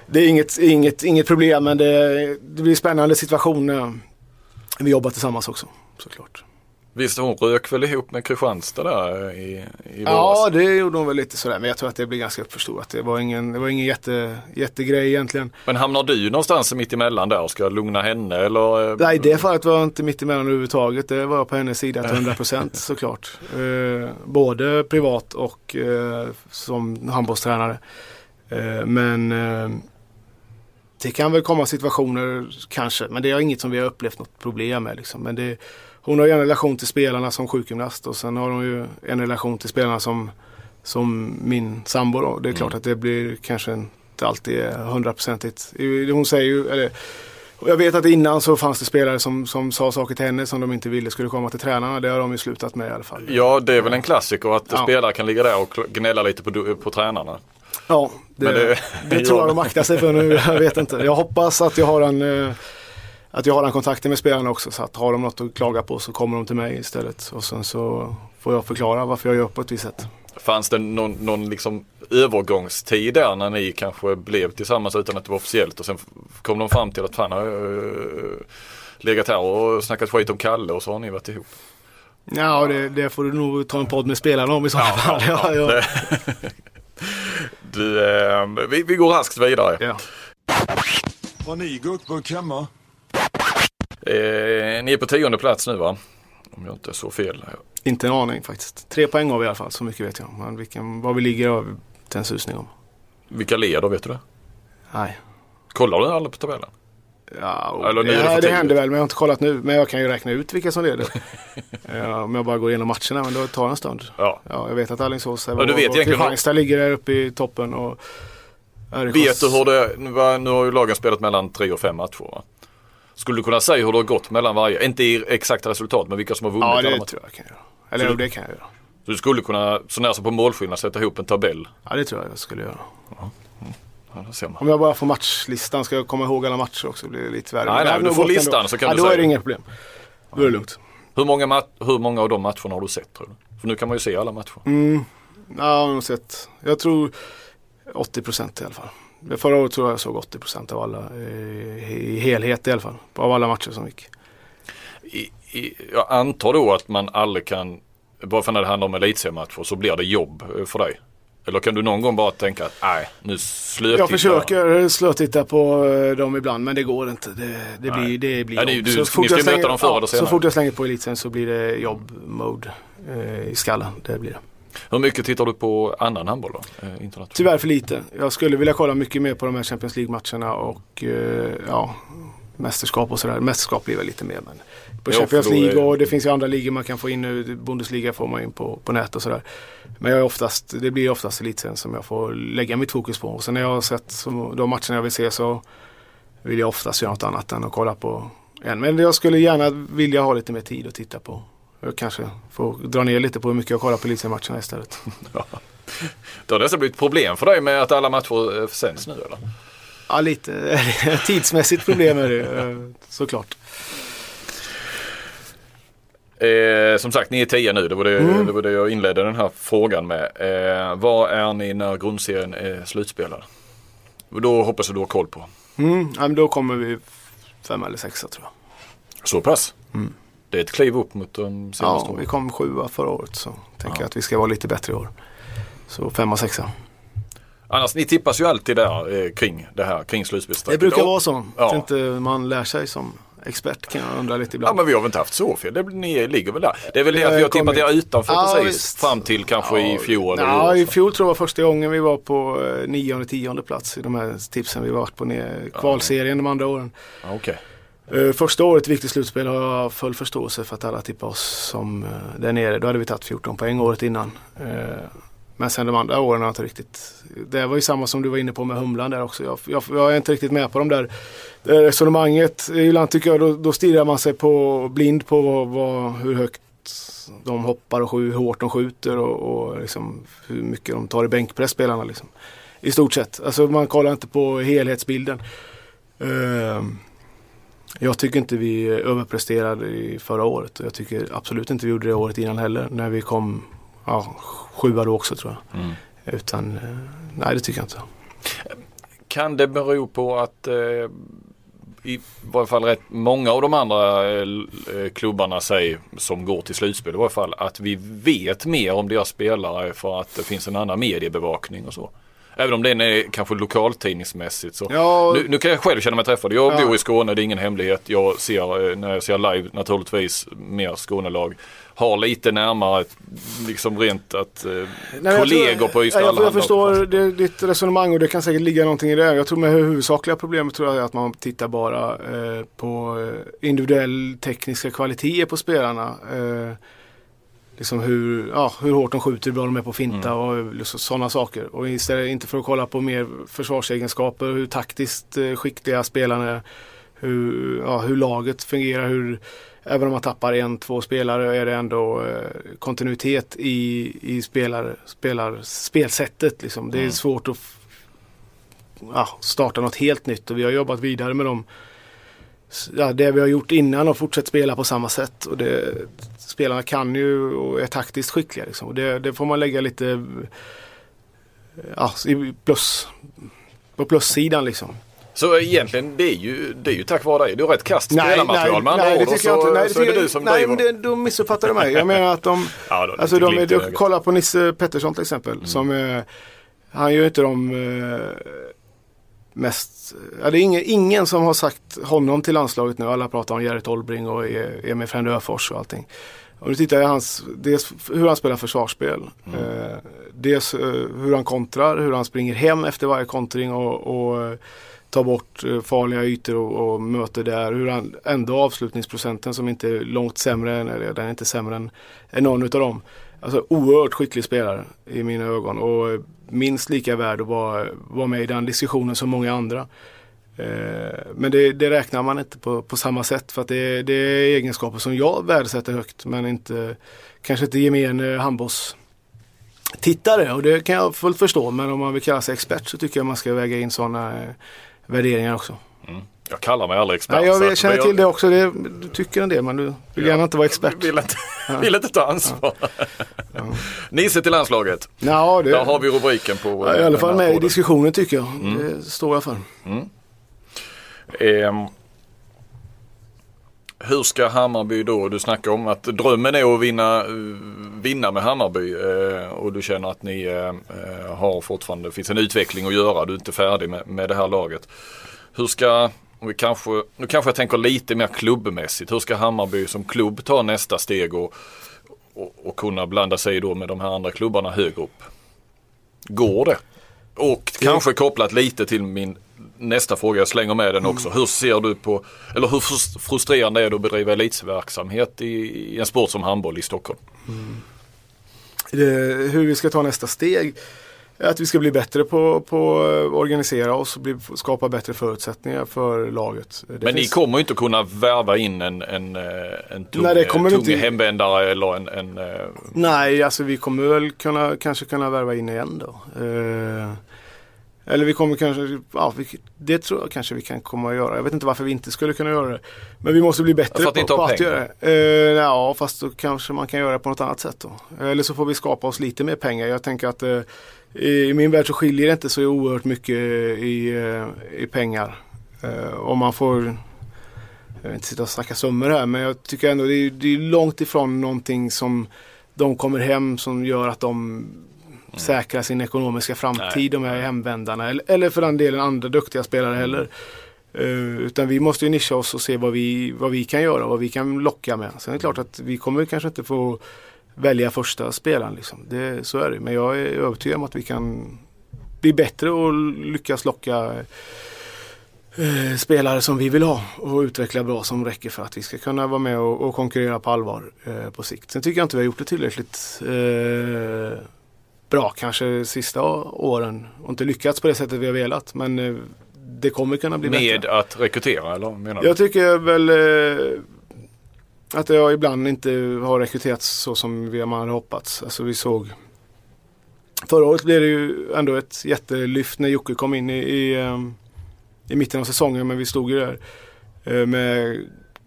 Det är inget, inget, inget problem men det, det blir spännande situation när vi jobbar tillsammans också såklart. Visst hon rök väl ihop med Kristianstad där i, i Ja, våras? det gjorde hon väl lite sådär men jag tror att det blir ganska uppförstorat. Det var ingen, det var ingen jätte, jättegrej egentligen. Men hamnar du någonstans mitt emellan där och ska lugna henne eller? Nej, i det fallet var jag inte mitt emellan överhuvudtaget. Det var jag på hennes sida till 100% såklart. Eh, både privat och eh, som handbollstränare. Eh, men eh, det kan väl komma situationer kanske, men det är inget som vi har upplevt något problem med. Liksom. Men det, hon har ju en relation till spelarna som sjukgymnast och sen har hon ju en relation till spelarna som, som min sambo. Då. Det är klart Mm. att det blir kanske inte alltid hundraprocentigt. Hon säger ju, eller jag vet att innan så fanns det spelare som, som sa saker till henne som de inte ville skulle komma till tränarna. Det har de ju slutat med i alla fall. Ja det är väl en klassiker att Ja. spelare kan ligga där och gnälla lite på, på tränarna. Ja, det, det, det- tror jag de aktar sig för nu. Jag vet inte. Jag hoppas att jag har en eh, att jag har den kontakten med spelarna också. Så att har de något att klaga på så kommer de till mig istället. Och sen så får jag förklara varför jag gör på ett visst sätt. Fanns det någon, någon liksom övergångstid där när ni kanske blev tillsammans utan att det var officiellt och sen kom de fram till att fan har uh, legat här och snackat skit om Kalle och så har ni varit ihop. Ja, det, det får du nog ta en podd med spelarna om i så fall. Ja, ja, Det- du, eh, vi, vi går raskt vidare. ja. Har ni gurkburk hemma? Eh, ni är på tionde plats nu va? Om jag inte så fel. Inte en aning faktiskt. Tre poäng har vi i alla fall, så mycket vet jag. Men vilken, var vi ligger har vi inte en susning om. Vilka leder vet du det? Nej. Kollar du aldrig på tabellen? Ja, och Eller är det ja, det tidigt. händer väl men jag har inte kollat nu. Men jag kan ju räkna ut vilka som leder. ja, om jag bara går igenom matcherna men då tar det en stund. Ja. Ja, jag vet att Alingsås är Ja, Kristianstad ligger där uppe i toppen. Och Vet du hur det, nu var- nu har ju lagen spelat mellan tre och fem matcher va? Skulle du kunna säga hur det har gått mellan varje, inte i exakta resultat men vilka som har vunnit Ja, det tror jag kan göra. Eller Så jo, du- det kan jag göra. Så du skulle kunna, så när som på målskillnad, sätta ihop en tabell? Ja, det tror jag jag skulle göra. Ja, ser man. Om jag bara får matchlistan, ska jag komma ihåg alla matcher också blir det lite värre. Nej, nej, du får listan ändå. så kan ja, du då säga är det inget problem. Då är det lugnt. Hur många, hur många av de matcherna har du sett tror du? För nu kan man ju se alla matcher. Mm. Ja, jag har nog sett. Jag tror 80 procent i alla fall. Förra året tror jag jag såg 80 procent av alla eh, i helhet i alla fall. Av alla matcher som gick. I, i, jag antar då att man aldrig kan, bara för när det handlar om elitseriematcher så blir det jobb eh, för dig. Eller kan du någon gång bara tänka att nej, nu slöt Jag försöker slötitta på eh, dem ibland men det går inte. Det, det Nej. blir, det blir Ja, ju- jobb. du- Så fort jag slänger- eller Så fort jag slänger på elitsen så blir det jobb-mode eh, i skallen. Det blir det. Hur mycket tittar du på annan handboll då? Eh? Tyvärr för lite. Jag skulle vilja kolla mycket mer på de här Champions League-matcherna och eh, ja, mästerskap och sådär. Mästerskap blir väl lite mer men på Champions League och det finns ju andra ligor man kan få in nu. Bundesliga får man in på, på nät och sådär. Men jag är oftast, det blir oftast elitserien som jag får lägga mitt fokus på. Och sen när jag har sett som, de matcherna jag vill se så vill jag oftast göra något annat än att kolla på en. Men jag skulle gärna vilja ha lite mer tid att titta på. Jag kanske får dra ner lite på hur mycket jag kollar på elitseriematcherna istället. Det har nästan blivit problem för dig med att alla matcher eh, sänds nu eller? Ja, lite tidsmässigt problem är det eh, såklart. Eh, som sagt, ni är tio nu. Det var det, Mm. det var det jag inledde den här frågan med. Eh, vad är ni när grundserien är slutspelad? Då hoppas jag du har koll på. Mm, ja, men då kommer vi fem eller sexa tror jag. Så pass? Mm. Det är ett kliv upp mot de senaste Ja, åren. vi kom sjua förra året så tänker Ja. jag att vi ska vara lite bättre i år. Så femma, sexa. Annars, ni tippas ju alltid där eh, kring det här, kring Det slutspelsstrecket. brukar Och- vara så. Ja. Att inte man lär sig som expert kan jag undra lite Ja ibland. men vi har väl inte haft så fel. Det, ni ligger väl där. Det är väl det att vi har tippat er utanför Ja, precis. visst. Fram till kanske i fjol. eller Ja, i fjol tror jag var första gången vi var på eh, nionde, tionde plats i de här tipsen vi varit på ner, kvalserien de andra åren. Ja, Okej. Eh, första året i viktigt slutspel har jag full förståelse för att alla tippar oss som eh, där nere. Då hade vi tagit 14 poäng året innan. Eh, men sen de andra åren har jag inte riktigt. Det var ju samma som du var inne på med Humlan där också. Jag, jag, jag är inte riktigt med på de där det resonemanget. Ibland tycker jag då, då stirrar man sig på blind på vad, vad, hur högt de hoppar och hur hårt de skjuter och, och liksom hur mycket de tar i bänkpress spelarna. Liksom. I stort sett. Alltså man kollar inte på helhetsbilden. Uh, jag tycker inte vi överpresterade i förra året och jag tycker absolut inte vi gjorde det året innan heller när vi kom ja, sjua då också tror jag. Mm. Utan eh, nej det tycker jag inte. Kan det bero på att eh, i varje fall rätt många av de andra eh, klubbarna säger som går till slutspel i varje fall att vi vet mer om deras spelare för att det finns en annan mediebevakning och så. Även om den är kanske lokaltidningsmässigt så. Ja, Nu, nu kan jag själv känna mig träffad. Jag Ja. bor i Skåne, det är ingen hemlighet. Jag ser, eh, när jag ser live naturligtvis, mer Skånelag. Har lite närmare, liksom rent att eh, Nej, jag kollegor tror- på Ystad ja, jag, jag Allehanda förstår det, ditt resonemang och det kan säkert ligga någonting i det. Jag tror med huvudsakliga problemet tror jag är att man tittar bara eh, på eh, individuell tekniska kvaliteter på spelarna. Eh, liksom hur, ja, hur hårt de skjuter, hur bra de är på finta och liksom sådana saker. Och istället inte för att kolla på mer försvarsegenskaper, hur taktiskt eh, skickliga spelarna är. Hur, ja, hur laget fungerar, hur Även om man tappar en, två spelare är det ändå eh, kontinuitet i, i spelar, spelar, spelsättet. Liksom. Det är Mm. svårt att ja, starta något helt nytt och vi har jobbat vidare med dem. Ja, det vi har gjort innan och fortsatt spela på samma sätt. Och det, spelarna kan ju och är taktiskt skickliga. Liksom. Och det, det får man lägga lite ja, plus, på plussidan. Liksom. Så egentligen det är ju, det är ju tack vare dig. Du har rätt kast spelarmaterial med andra nej, det ord. tycker jag så, inte. Nej, så är det du som nej, driver. men det, då missuppfattar du mig. Jag menar att de, ja, då, alltså de, jag ögat. kollar på Nisse Pettersson till exempel. Som, eh, han gör inte de eh, mest, ja, det är ingen, ingen som har sagt honom till landslaget nu. Alla pratar om Gerrit Olbring och E- Emil Frände Öfors och allting. Och nu tittar jag hans, dels hur han spelar försvarsspel. Eh, dels eh, hur han kontrar, hur han springer hem efter varje kontring och, och eh, tar bort eh, farliga ytor och, och möter där. Hur han ändå avslutningsprocenten som inte är långt sämre eller den är inte sämre än, än någon utav dem. Alltså oerhört skicklig spelare i mina ögon och eh, minst lika värd att vara, vara med i den diskussionen som många andra. Eh, Men det, det räknar man inte på, på samma sätt för att det, det är egenskaper som jag värdesätter högt men inte kanske inte gemene handbolls tittare och det kan jag fullt förstå men om man vill kalla sig expert så tycker jag man ska väga in sådana eh, värderingar också. Mm. Jag kallar mig aldrig expert. Nej, jag att- känner till det också, det, du tycker en del men du vill gärna inte vara expert. Vill inte, vill inte ta ansvar. Nisse till landslaget. Ja, det, Där har vi rubriken på ja, eh, I alla den fall med i podden. diskussionen tycker jag. Det står jag för. Ehm, hur ska Hammarby då, du snackar om att drömmen är att vinna, eh, vinna med Hammarby eh, och du känner att ni eh, eh, har fortfarande, det finns en utveckling att göra, du är inte färdig med, med det här laget. Hur ska, om vi kanske, nu kanske jag tänker lite mer klubbmässigt, hur ska Hammarby som klubb ta nästa steg och, och, och kunna blanda sig då med de här andra klubbarna högre upp? Går det? Och kanske kopplat lite till min nästa fråga, jag slänger med den också. Hur ser du på, eller hur frus- frustrerande är det att bedriva elitverksamhet i, i en sport som handboll i Stockholm? det, hur vi ska ta nästa steg. Att vi ska bli bättre på, på att organisera oss och bli, skapa bättre förutsättningar för laget. Det Men ni finns- kommer ju inte kunna värva in en, en, eh, en tung, Nej, kommer tung inte- hemvändare eller en, en eh, Nej, alltså vi kommer väl kunna, kanske kunna värva in igen då. Eh, eller vi kommer kanske, ja, det tror jag kanske vi kan komma att göra. Jag vet inte varför vi inte skulle kunna göra det. Men vi måste bli bättre ni på, på att göra det. Eh, ja, fast då kanske man kan göra det på något annat sätt då. Eller så får vi skapa oss lite mer pengar. Jag tänker att eh, i, min värld så skiljer det inte så oerhört mycket i, eh, i pengar. Eh, om man får jag vill inte sitta och snacka summor här men jag tycker ändå det är, det är långt ifrån någonting som de kommer hem som gör att de säkrar sin ekonomiska framtid, de här hemvändarna. Eller, eller för den delen andra duktiga spelare heller. Eh, utan vi måste ju nischa oss och se vad vi, vad vi kan göra, vad vi kan locka med. Sen är det klart att vi kommer kanske inte få välja första spelaren. Liksom. Det, så är det. Men jag är övertygad om att vi kan bli bättre och lyckas locka eh, spelare som vi vill ha och utveckla bra som räcker för att vi ska kunna vara med och, och konkurrera på allvar eh, på sikt. Sen tycker jag inte vi har gjort det tillräckligt eh, bra kanske sista åren och inte lyckats på det sättet vi har velat. Men eh, det kommer kunna bli med bättre. att rekrytera eller menar du? Jag tycker väl eh, att jag ibland inte har rekryterats så som vi, man hade hoppats. Alltså vi såg Förra året blev det ju ändå ett jättelyft när Jocke kom in i, i, ehm, i mitten av säsongen. Men vi stod ju där eh, med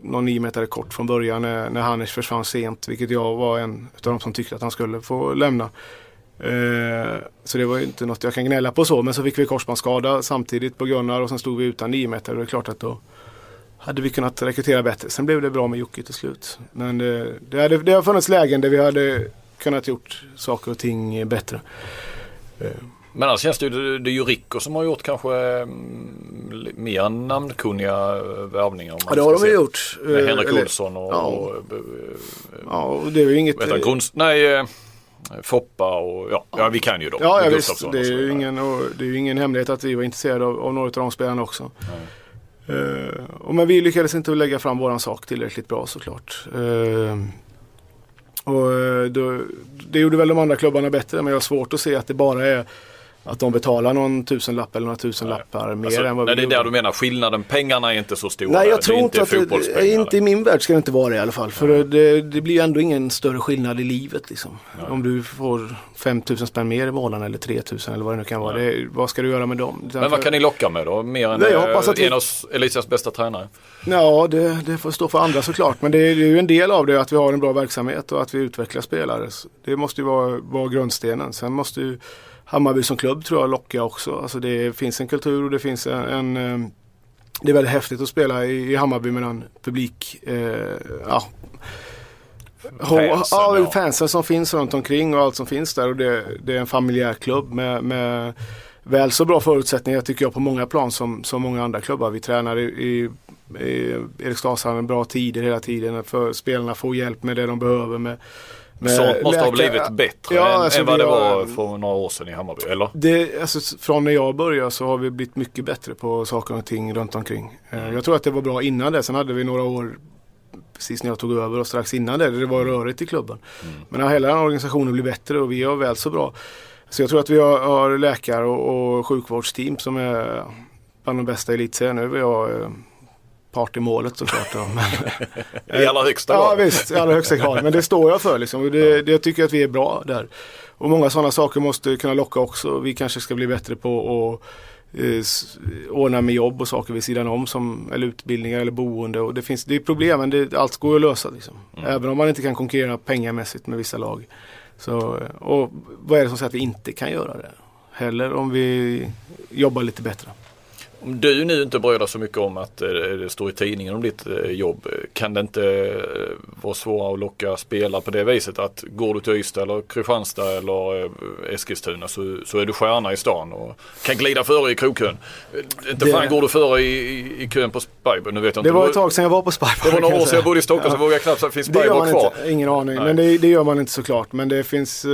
någon nio meter kort från början när, när Hannes försvann sent. Vilket jag var en av de som tyckte att han skulle få lämna. Eh, så det var ju inte något jag kan gnälla på så. Men så fick vi korsbandsskada samtidigt på Gunnar och sen stod vi utan nio meter. Och det är klart att då hade vi kunnat rekrytera bättre. Sen blev det bra med Jocke till slut. Men det, det, hade, det har funnits lägen där vi hade kunnat gjort saker och ting bättre. Men annars känns det ju, det är ju Rico som har gjort kanske mm, mer namnkunniga eh, värvningar. Ja det har de ju gjort. Med Eh, Henrik eller- Olsson och, ja. och, eh, Ja och det är ju inget... vet han, Grunds, nej, eh, Foppa och ja, ja, vi kan ju dem. Ja, ja visst. Det är, ju ingen, och det är ju ingen hemlighet att vi var intresserade av, av några av de spelarna också. Eh, Eh, och men vi lyckades inte lägga fram våran sak tillräckligt bra såklart. Eh, och eh, då, det gjorde väl de andra klubbarna bättre men jag har svårt att se att det bara är att de betalar någon tusenlapp eller några tusenlappar mer Alltså, än vad nej, vi det är gjorde. du menar skillnaden. Pengarna är inte så stora. Nej jag tror det inte att det, inte i min värld ska det inte vara det i alla fall. För det, det blir ju ändå ingen större skillnad i livet liksom. Om du får 5000 spänn mer i månaden eller 3000 eller vad det nu kan vara. Det, vad ska du göra med dem? Men vad kan ni locka med då? Mer än Nej, eh, att vi- en av Elisias bästa tränare? Ja, det, det får stå för andra såklart. Men det är, det ju en del av det att vi har en bra verksamhet och att vi utvecklar spelare. Det måste ju vara, vara grundstenen. Sen måste ju Hammarby som klubb tror jag locka också. Alltså det finns en kultur och det finns en, en eh, det är väldigt häftigt att spela i, i Hammarby med den publik, eh, ja, Fansen, ja, fansen som finns runt omkring och allt som finns där. Och det, det är en familjär klubb med, med väl så bra förutsättningar tycker jag på många plan som, som många andra klubbar. Vi tränar i, i, i Eriksdalshallen bra tider hela tiden. För spelarna får hjälp med det de behöver. Med Sånt måste ha blivit bättre Ja, än, alltså än vad vi det har- var för några år sedan i Hammarby. Eller? Det, alltså, från när jag började så har vi blivit mycket bättre på saker och ting runt omkring. Eh, Jag tror att det var bra innan det. Sen hade vi några år precis när jag tog över och strax innan det. Det var rörigt i klubben. Men ja, hela den organisationen blir bättre och vi är väl så bra. Så jag tror att vi har, har läkare och, och sjukvårdsteam som är bland de bästa i elitserien. Nu är jag eh, part i målet såklart. Men, I allra högsta Ja grad. visst, i allra högsta grad. Men det står jag för liksom. Det, det, jag tycker att vi är bra där. Och många sådana saker måste kunna locka också. Vi kanske ska bli bättre på att eh, ordna med jobb och saker vid sidan om. Som, eller utbildningar eller boende. Och det, finns, det är problem men det, allt går att lösa. Liksom. Även om man inte kan konkurrera pengamässigt med vissa lag. Så, och vad är det som säger att vi inte kan göra det? Heller om vi jobbar lite bättre. Om du nu inte bryr dig så mycket om att eh, det står i tidningen om ditt eh, jobb. Kan det inte eh, vara svårare att locka spelare på det viset att går du till Ystad eller Kristianstad eller Eskilstuna så, så är du stjärna i stan och kan glida före i krokön. Inte Det- fan går du före i, i, i kön på Spybar. Nu vet jag Det inte. var ett tag sedan jag var på Spybar. Det var några år sedan jag bodde i Stockholm så vågar jag knappt säga finns Det gör Spybar kvar? inte, ingen aning. Nej. Men det, det gör man inte såklart. Men det finns, eh,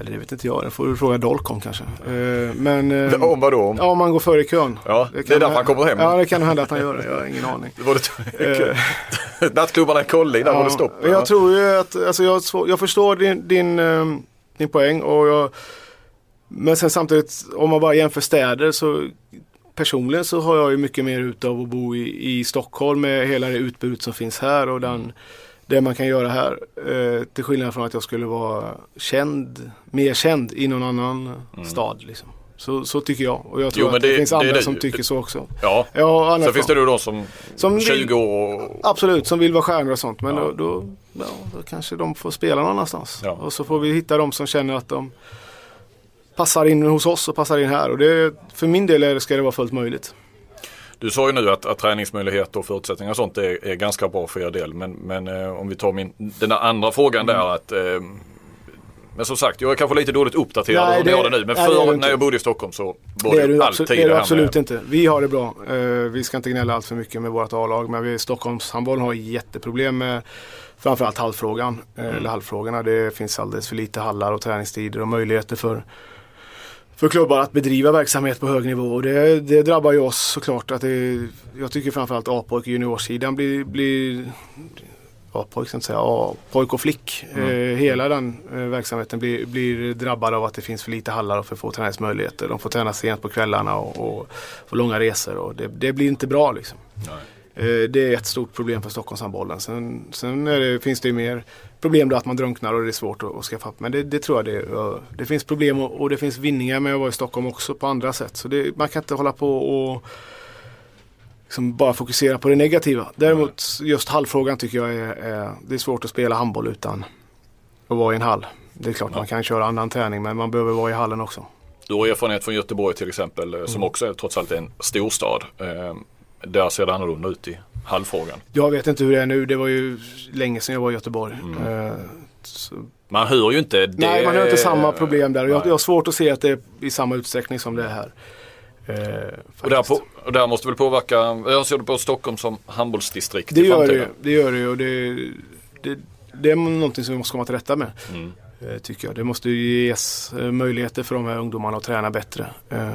eller det vet inte jag, det får du fråga Dolcom kanske. Eh, men eh, Om vadå? Om? ja, om man går före i kön. Ja, det är kan därför han kommer hem. Ja, det kan hända att han gör det. Jag har ingen aning. Det Eh, Nattklubbarna i Kolli, där var det stopp. Jag tror ju att, alltså jag, jag förstår din, din, eh, din poäng och jag Men sen samtidigt om man bara jämför städer så personligen så har jag ju mycket mer utav att bo i, i Stockholm med hela det utbud som finns här och den, det man kan göra här. Eh, till skillnad från att jag skulle vara känd, mer känd i någon annan Mm. stad. Liksom. Så, så tycker jag och jag tror Jo, att det, det- finns det andra det som tycker så också. Ja, Ja, annars sen finns det då de som, Som 20 vill- år och Absolut, som vill vara stjärnor och sånt. Men Ja. då, då, ja, då kanske de får spela någon annanstans. Ja. Och så får vi hitta de som känner att de passar in hos oss och passar in här. Och det, för min del ska det vara fullt möjligt. Du sa ju nu att, att träningsmöjligheter och förutsättningar och sånt är, är ganska bra för er del. Men, men eh, om vi tar min, den där andra frågan Mm. där att eh, Men som sagt, jag är kanske lite dåligt uppdaterad Nej, det- har det nu. Men nej, det är för du när jag bodde i Stockholm så var Det det, du alltid det är det här absolut med, inte. Vi har det bra. Eh, vi ska inte gnälla allt för mycket med vårt A-lag. Men vi, Stockholms handboll har jätteproblem med framförallt hallfrågan. eh, Mm. Eller hallfrågorna. Det finns alldeles för lite hallar och träningstider och möjligheter för för klubbar att bedriva verksamhet på hög nivå och det, det drabbar ju oss såklart. Att det, jag tycker framförallt A-pojk juniorsidan blir, blir A-pojk ska inte säga, A-pojk och flick. Mm. Eh, hela den eh, verksamheten blir, blir drabbad av att det finns för lite hallar och för få träningsmöjligheter. De får träna sent på kvällarna och, och få långa resor och det, det blir inte bra liksom. Nej. Eh, det är ett stort problem för Stockholmshandbollen. Sen, sen är det, finns det ju mer problem då att man drunknar och det är svårt att, att skaffa. Men det, det tror jag det är. Eh, Det finns problem och, och det finns vinningar med att vara i Stockholm också på andra sätt. Så det, man kan inte hålla på och liksom bara fokusera på det negativa. Däremot just hallfrågan tycker jag är, är det är svårt att spela handboll utan att vara i en hall. Det är klart Ja. man kan köra annan träning men man behöver vara i hallen också. Du har erfarenhet från Göteborg till exempel eh, Mm. som också är trots allt en storstad. Där ser det annorlunda ut i hallfrågan. Jag vet inte hur det är nu. Det var ju länge sedan jag var i Göteborg. Mm. Eh, så Man hör ju inte det. Nej, man har inte samma problem där. Jag, jag har svårt att se att det är i samma utsträckning som det är här. Eh, Och där, på, och där måste väl påverka, jag ser det på Stockholm som handbollsdistrikt det i gör det. Det gör det och det, det, det är någonting som vi måste komma till rätta med. Mm. eh, Tycker jag. Det måste ju ges eh, möjligheter för de här ungdomarna att träna bättre. Eh,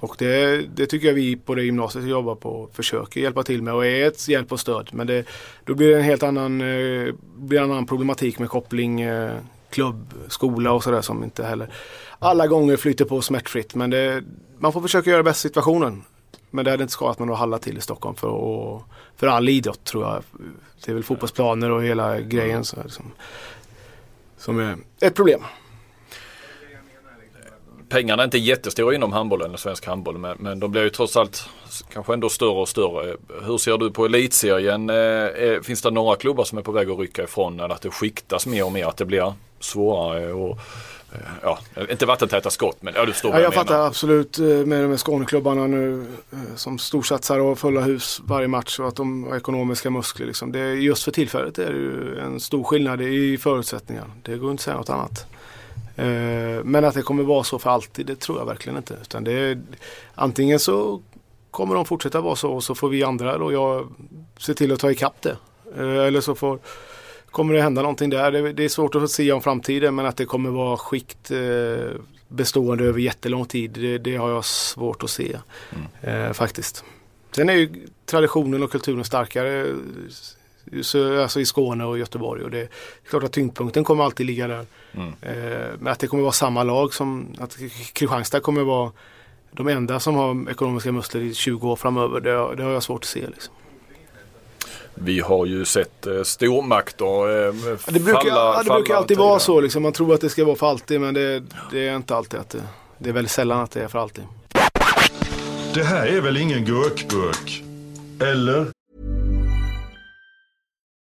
och det, det tycker jag vi på det gymnasiet vi jobbar på försöker hjälpa till med och är ett hjälp och stöd. Men det, då blir det en helt annan, eh, blir en annan problematik med koppling eh, klubb, skola och sådär som inte heller alla gånger flyter på smärtfritt. Men det, man får försöka göra bäst situationen. Men det hade inte skadat med några hallar till i Stockholm för, och, för all idrott tror jag. Det är väl fotbollsplaner och hela grejen så, här som, som är ett problem. Pengarna är inte jättestora inom handbollen, eller svensk handboll, men, men de blir ju trots allt kanske ändå större och större. Hur ser du på elitserien? Eh, eh, finns det några klubbar som är på väg att rycka ifrån eller att det skiktas mer och mer, att det blir svårare och eh, ja, inte vattentäta skott men ja, du förstår Ja, vad jag jag menar. fattar absolut med de här Skåneklubbarna nu som storsatsar och fulla hus varje match och att de har ekonomiska muskler. Liksom. Det just för tillfället är det ju en stor skillnad i förutsättningar. Det går inte att säga något annat. Eh, Men att det kommer vara så för alltid, det tror jag verkligen inte. Utan det är, antingen så kommer de fortsätta vara så och så får vi andra då jag se till att ta ikapp det. Eh, Eller så får kommer det hända någonting där. Det, det är svårt att se om framtiden men att det kommer vara skikt eh, bestående över jättelång tid. Det, det har jag svårt att se eh, faktiskt. Sen är ju traditionen och kulturen starkare så, alltså i Skåne och Göteborg. Och det, det är klart att tyngdpunkten kommer alltid ligga där. Mm. Eh, men att det kommer vara samma lag som att Kristianstad kommer vara de enda som har ekonomiska muskler i 20 år framöver. Det, har- det har jag svårt att se. Liksom. Vi har ju sett eh, stormakter eh, Ja, Det brukar, falla, ja, det falla brukar alltid vara så. Liksom. Man tror att det ska vara för alltid men det, det är inte alltid att det, det är väldigt sällan att det är för alltid. Det här är väl ingen gurkburk? Eller?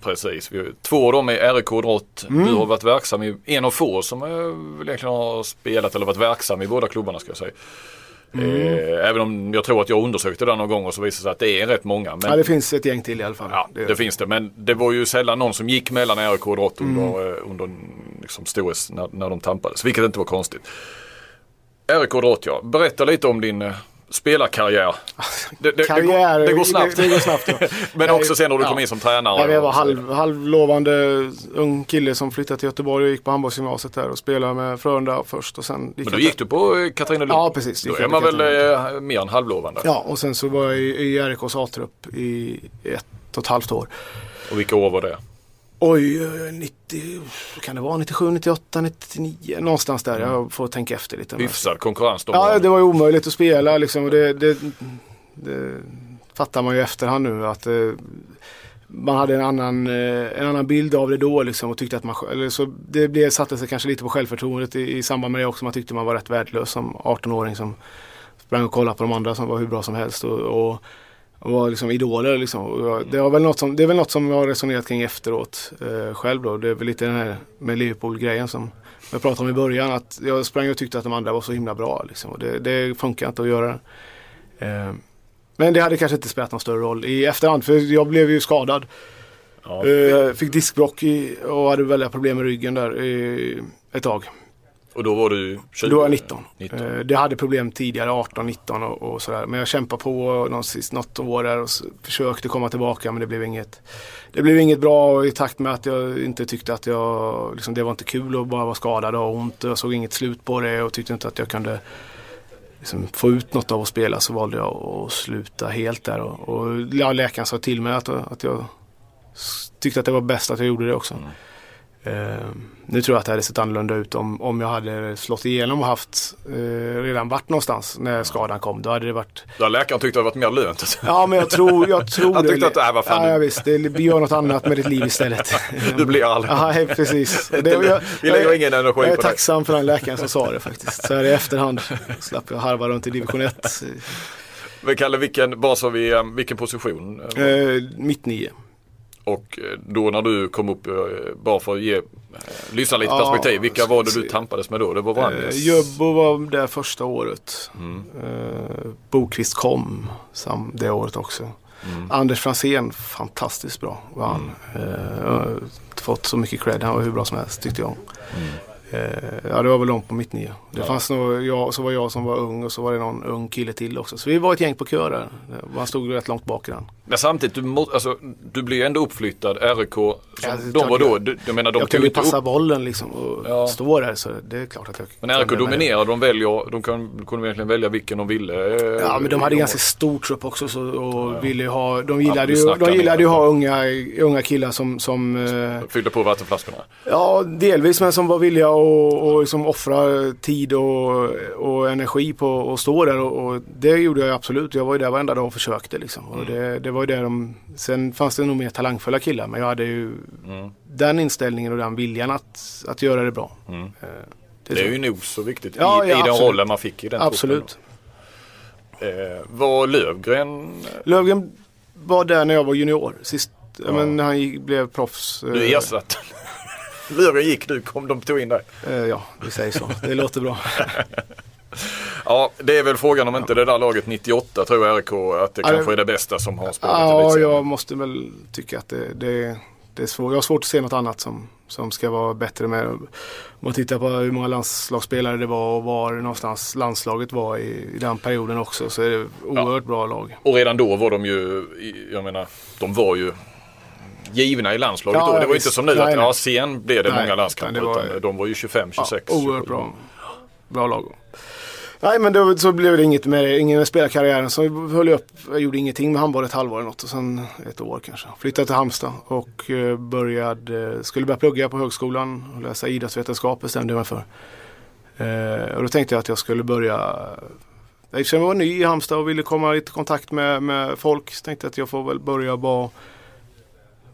Precis, två av dem är RIK Drott. Mm. Du har varit verksam i en av få som eh, väl egentligen har spelat eller varit verksam i båda klubbarna ska jag säga. Eh, även om jag tror att jag undersökte det någon gång och så visade det sig att det är rätt många. Men, Ja, det finns ett gäng till i alla fall. ja, det, finns det. Men det var ju sällan någon som gick mellan RIK och Drott under, Mm. eh, under liksom storhets när, när de tampades. Vilket inte var konstigt. RIK Drott ja. Berätta lite om din spelarkarriär. Det, det, Karriär, det, går, det går snabbt. Det, går snabbt ja. Men också sen när du kom Ja. in som tränare. Ja, jag var halv, halvlovande ung kille som flyttade till Göteborg och gick på handbollsgymnasiet där och spelade med Frölunda först och sen Men jag då gick du på eh, Katrineholm? Ja, precis. Då Gick är man väl eh, mer än halvlovande? Ja, och sen så var jag i, i RIKs A-trupp i ett och ett halvt år. Och vilka år var det? Oj, eh, 90, kan det vara 97, 98, 99, någonstans där. Jag får tänka efter lite. Hyfsad konkurrens då? Ja, det var ju omöjligt att spela liksom. Och det, det, det fattar man ju i efterhand nu att eh, man hade en annan, eh, en annan bild av det då liksom och tyckte att man, eller så det blev, satte sig kanske lite på självförtroendet i, i samband med det också. Man tyckte man var rätt värdelös som 18-åring som sprang och kollade på de andra som var hur bra som helst och, och var liksom idoler liksom. Det, var väl något som, det är väl något som jag har resonerat kring efteråt eh, själv då. Det är väl lite den här med Liverpool-grejen som jag pratade om i början. Att jag sprang och tyckte att de andra var så himla bra. Liksom. Det, det funkar inte att göra. Eh, men det hade kanske inte spelat någon större roll i efterhand. För jag blev ju skadad. Ja. Eh, fick diskbråck och hade väldiga problem med ryggen där ett tag. Och då var du 20? Då var jag 19. 19. Eh, Det hade problem tidigare, 18, 19 och, och sådär. Men jag kämpade på något år där och försökte komma tillbaka men det blev inget. Det blev inget bra i takt med att jag inte tyckte att jag, liksom, det var inte kul att bara vara skadad och ha ont. Jag såg inget slut på det och tyckte inte att jag kunde liksom, få ut något av att spela så valde jag att sluta helt där. Och, och läkaren sa till mig att, att jag tyckte att det var bäst att jag gjorde det också. Eh, nu tror jag att det hade sett annorlunda ut om, om jag hade slått igenom och haft eh, redan varit någonstans när skadan kom. Då hade det varit Där läkaren tyckte det varit mer lönt. Ja men jag tror, jag tror Han det. tyckte att, äh, vad fan, ja, ja, visst, det, gör något annat med ditt liv istället. Du blir aldrig. Ja, precis. Det, Vi lägger ingen energi jag är på det. tacksam för den läkaren som sa det faktiskt. Så här i efterhand slapp jag harva runt i division 1. Men Kalle, vilken, bara så vi, eh, vilken position? Eh, mitt nio. Och eh, då när du kom upp, eh, bara för att ge eh, lyssna lite Ja, perspektiv, vilka var det du tampades med då? Det var Eh, Vranjes? Jöbbo var där första året. Mm. Eh, Bokvist kom sam, det året också. Mm. Anders Fransén, fantastiskt bra var han. Eh, jag har fått så mycket cred, han var hur bra som helst tyckte jag. Eh, ja det var väl de på mitt nio. Det. Ja. fanns nog jag, så var jag som var ung och så var det någon ung kille till också. Så vi var ett gäng på kö där. Han stod rätt långt bak i den. Men samtidigt, du, må, alltså, du blir ändå uppflyttad, RIK, som, Ja, de var då, du, jag menar de jag kunde passa upp. bollen liksom och Ja. stå där så det är klart att jag Men RIK kunde, dominerade, de väljer, de kan, kunde verkligen välja vilken de ville. eh, Ja men de hade ganska stor trupp också så, och Ja. ville ha, de gillade ju, de gillade ju ha unga, unga killar som, som eh, Fyllde på vattenflaskorna. ja delvis men som var villiga att och liksom offra tid och, och energi på att stå där och, och det gjorde jag absolut. Jag var ju där varenda dag och försökte liksom. Och det, det var ju där de, sen fanns det nog mer talangfulla killar men jag hade ju Mm. den inställningen och den viljan att, att göra det bra. Mm. Eh, Det är tror ju nog så viktigt Ja, i, ja, i den rollen man fick i den Absolut. Eh, var Lövgren, Lövgren var där när jag var junior sist. Ja. Men när han gick, blev proffs. eh, du ersatte. Lövgren gick, du kom, de tog in dig. eh, ja, vi säger så. Det låter bra. Ja, det är väl frågan om inte det där laget 98 tror jag RIK att det Ja, kanske är det bästa som har spelat Ja, jag måste väl tycka att det, det, det är svårt. Jag har svårt att se något annat som, som ska vara bättre med. Om man tittar på hur många landslagsspelare det var och var någonstans landslaget var i, i den perioden också så är det oerhört bra lag. Och redan då var de ju, jag menar, de var ju givna i landslaget Ja, då. Det var visst. inte som nu att ja, sen blev det Nej, många landskamper. var- Utan de var ju 25, 26. Ja, oerhört bra, bra lag. Nej men då, så blev det inget med ingen med spelarkarriären. Så höll jag upp, jag gjorde ingenting med handboll ett halvår eller något och sen ett år kanske. Flyttade till Halmstad och eh, började, skulle börja plugga på högskolan och läsa idrottsvetenskap bestämde jag mig för. Eh, och då tänkte jag att jag skulle börja Eftersom jag var ny i Halmstad och ville komma lite i kontakt med, med folk så tänkte jag att jag får väl börja vara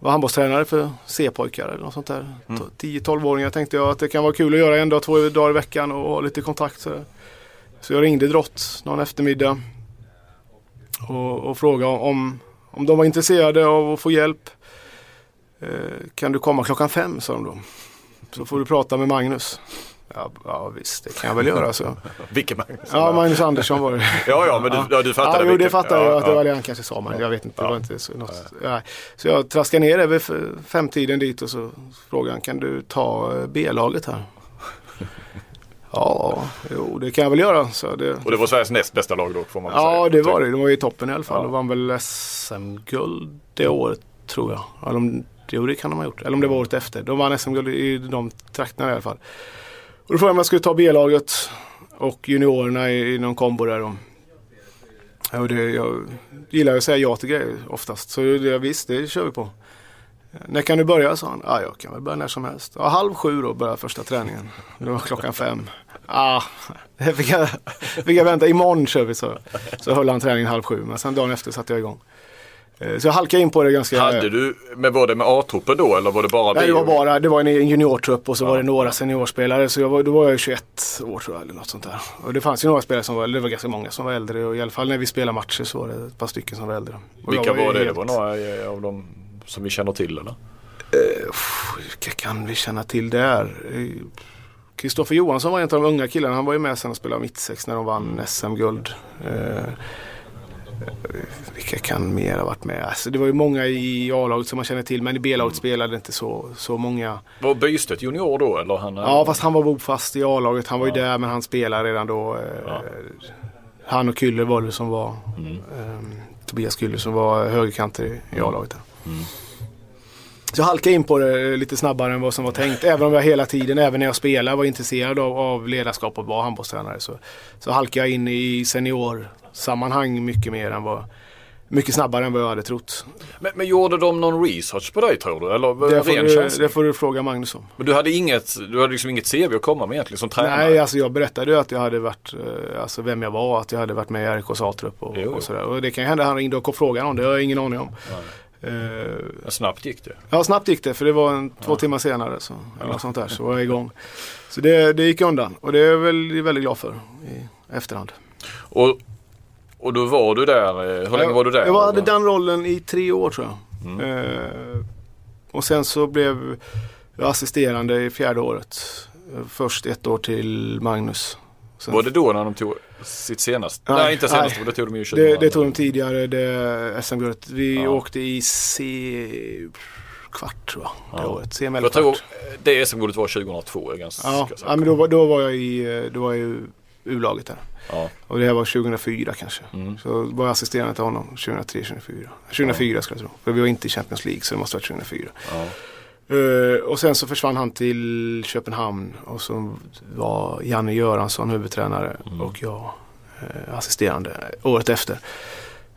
vara handbollstränare för C-pojkar eller något sånt där. 10-12-åringar tänkte jag att det kan vara kul att göra en dag, två dagar i veckan och ha lite kontakt. Så, så jag ringde Drott någon eftermiddag och, och frågade om, om de var intresserade av att få hjälp. Eh, kan du komma klockan fem sa de då. Så får du prata med Magnus. Ja, ja visst, det kan jag väl göra så. Vilken Magnus? Ja, Magnus Andersson var det. ja, ja, men du, ja, du fattar Ja, jo, det fattar jag Ja, att det var det han kanske sa, men jag vet inte. Det var inte så, något, så jag traskade ner över f- femtiden dit och så frågade han, kan du ta eh, B-laget här? Ja, jo det kan jag väl göra. Så det, Och det var Sveriges näst bästa lag då får man väl ja, säga. det var det. De var ju i toppen i alla fall. Ja. De vann väl SM-guld det året tror jag. Eller om, jo, det kan de ha gjort. Eller om det var året efter. De vann SM-guld i de trakterna i alla fall. Och då frågade jag om jag skulle ta B-laget och juniorerna i, i någon kombo där. Och, och det, jag gillar att säga ja till grejer oftast. Så det, visst, det kör vi på. När kan du börja? sa han. Ja, jag kan väl börja när som helst. Ja, halv sju då börjar första träningen. Det var klockan fem. Ah, det fick jag, fick jag vänta. Imorgon kör vi så. Så höll han träningen halv sju. Men sen dagen efter satte jag igång. Eh, Så jag halkade in på det ganska... Hade du, men var det med A-truppen då eller var det bara Nej, vi? det var bara, det var en juniortrupp och så var det några seniorspelare. Så jag var, då var jag 21 år tror jag eller något sånt där. Och det fanns ju några spelare som var, det var ganska många som var äldre. Och i alla fall när vi spelade matcher så var det ett par stycken som var äldre. Och Vilka ju var det? Det helt- var några eh, av dem som vi känner till eller? Uff, Vilka kan vi känna till där? Kristoffer Johansson var en av de unga killarna. Han var ju med sen och spelade mittsex när de vann SM-guld. Eh, vilka kan mer ha varit med? Alltså, det var ju många i A-laget som man känner till men i B-laget spelade inte så, så många. Var Bystedt junior då eller? Han, Ja fast han var bofast i A-laget. Han var ju där men han spelade redan då. Eh, Han och Kyller var det som var. Eh, Tobias Kyller som var högerkanter i, i A-laget. där. Så jag halkade in på det lite snabbare än vad som var tänkt. Även om jag hela tiden, även när jag spelade, var intresserad av, av ledarskap och var handbollstränare. Så, så halkade jag in i seniorsammanhang mycket mer än vad mycket snabbare än vad jag hade trott. Men, men gjorde de någon research på dig tror du? Eller Det får, du, känsla? det får du fråga Magnus om. Men du hade inget, du hade liksom inget CV att komma med egentligen som tränare? Nej, alltså jag berättade ju att jag hade varit, eh, alltså vem jag var, att jag hade varit med i RKs A-trupp och, och sådär. Och det kan ju hända att han ringde och frågade om det, har jag ingen aning om. Eh, snabbt gick det. Ja, snabbt gick det för det var en, två timmar senare så, eller något sånt där, så var jag igång. Så det, det gick undan och det är jag väl väldigt glad för i efterhand. Och, och då var du där, eh, hur länge var du där? Jag hade den rollen i tre år tror jag. Eh, och sen så blev jag assisterande i fjärde året. Först ett år till Magnus. Sen, Var det då när de tog sitt senaste? Nej, Nej, inte senaste, nej. det tog de ju 20. det, det tog de tidigare, det SM-guldet. Vi Ja. åkte i C kvart tror jag, det Ja. året. Jag tror det SM-guldet var 2002. Jag är ganska Ja, ja men då, var- då var jag i, då var jag i U-laget där. Ja. Och det här var 2004 kanske. Mm. Så var jag assisterande till honom 2003, 2004. 2004 skulle jag tro. För vi var inte i Champions League så det måste ha varit 2004. Ja. Eh, och sen så försvann han till Köpenhamn och så var Janne Göransson huvudtränare Mm. och jag eh, assisterande året efter.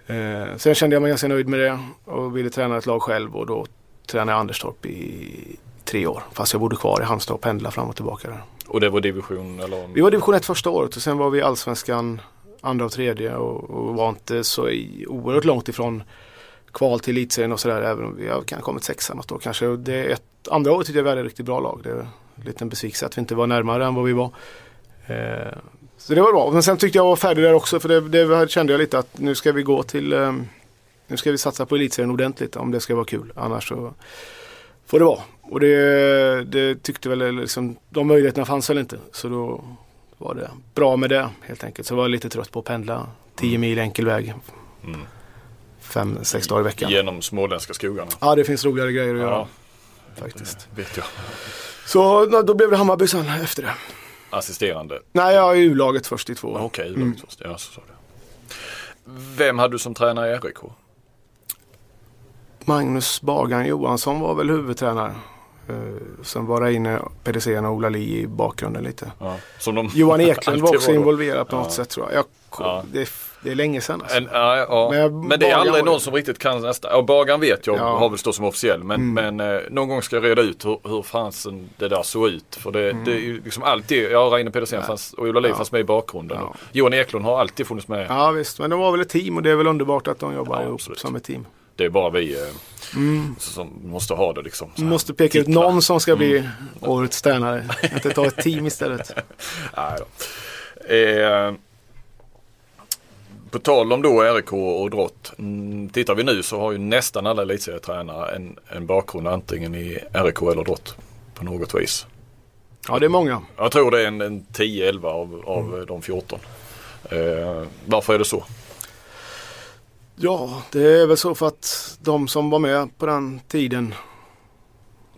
Eh, sen kände jag mig ganska nöjd med det och ville träna ett lag själv och då tränade jag Anderstorp i tre år. Fast jag bodde kvar i Halmstad och pendlade fram och tillbaka där. Och det var division eller? Vi var division 1 första året och sen var vi allsvenskan andra och tredje och, och var inte så oerhört långt ifrån kval till elitserien och sådär. Även om vi har kan ha kommit sexa något år kanske. Det är ett, andra året tyckte jag vi hade ett riktigt bra lag. Det är en liten besvikelse att vi inte var närmare än vad vi var. Eh, så det var bra. Men sen tyckte jag var färdig där också för det, det kände jag lite att nu ska vi gå till eh, nu ska vi satsa på elitserien ordentligt om det ska vara kul. Annars så får det vara. Och det, det tyckte väl liksom, de möjligheterna fanns väl inte. Så då var det bra med det helt enkelt. Så var jag lite trött på att pendla 10 mil enkel väg. Mm. Fem, sex dagar i veckan. Genom småländska skogarna. Ja, det finns roligare grejer att göra Ja, faktiskt. vet jag. Så då blev det Hammarby sen efter det. Assisterande. Nej, jag är U-laget först i två år. Okej, Mm. lugnt först. Ja, så sa du. Vem hade du som tränare i RIK? Magnus Bagan Johansson var väl huvudtränare. Uh, sen var det inne Pedersen och Ola Li i bakgrunden lite. Ja, Johan Eklund var också involverad på något Ja. sätt tror jag. jag Ja. det, det är länge sedan alltså. En, ja, ja. Men Men, det är aldrig någon som riktigt kan nästa. Ja, Bagan vet jag Ja. Mm. har väl stått som officiell. Men, men eh, någon gång ska jag reda ut hur, hur fansen det där såg ut. För det, det är ju liksom alltid, ja Reine Pedersen fanns, och Ola Li Mm. Ja. fanns med i bakgrunden. Ja. Och Johan Eklund har alltid funnits med. Ja visst, men de var väl ett team och det är väl underbart att de jobbar ihop som ett team. Det är bara vi eh, som måste ha det liksom. här. måste peka ut Titlar. någon som ska bli årets tränare. Inte ta ett team istället. Nej då. Eh, på tal om då RIK och Drott. Mm, tittar vi nu så har ju nästan alla elitserietränare en, en bakgrund antingen i RIK eller Drott. På något vis. Ja, det är många. Jag tror det är en, en 10-11 av, av Mm. de 14. Eh, varför är det så? Ja, det är väl så för att de som var med på den tiden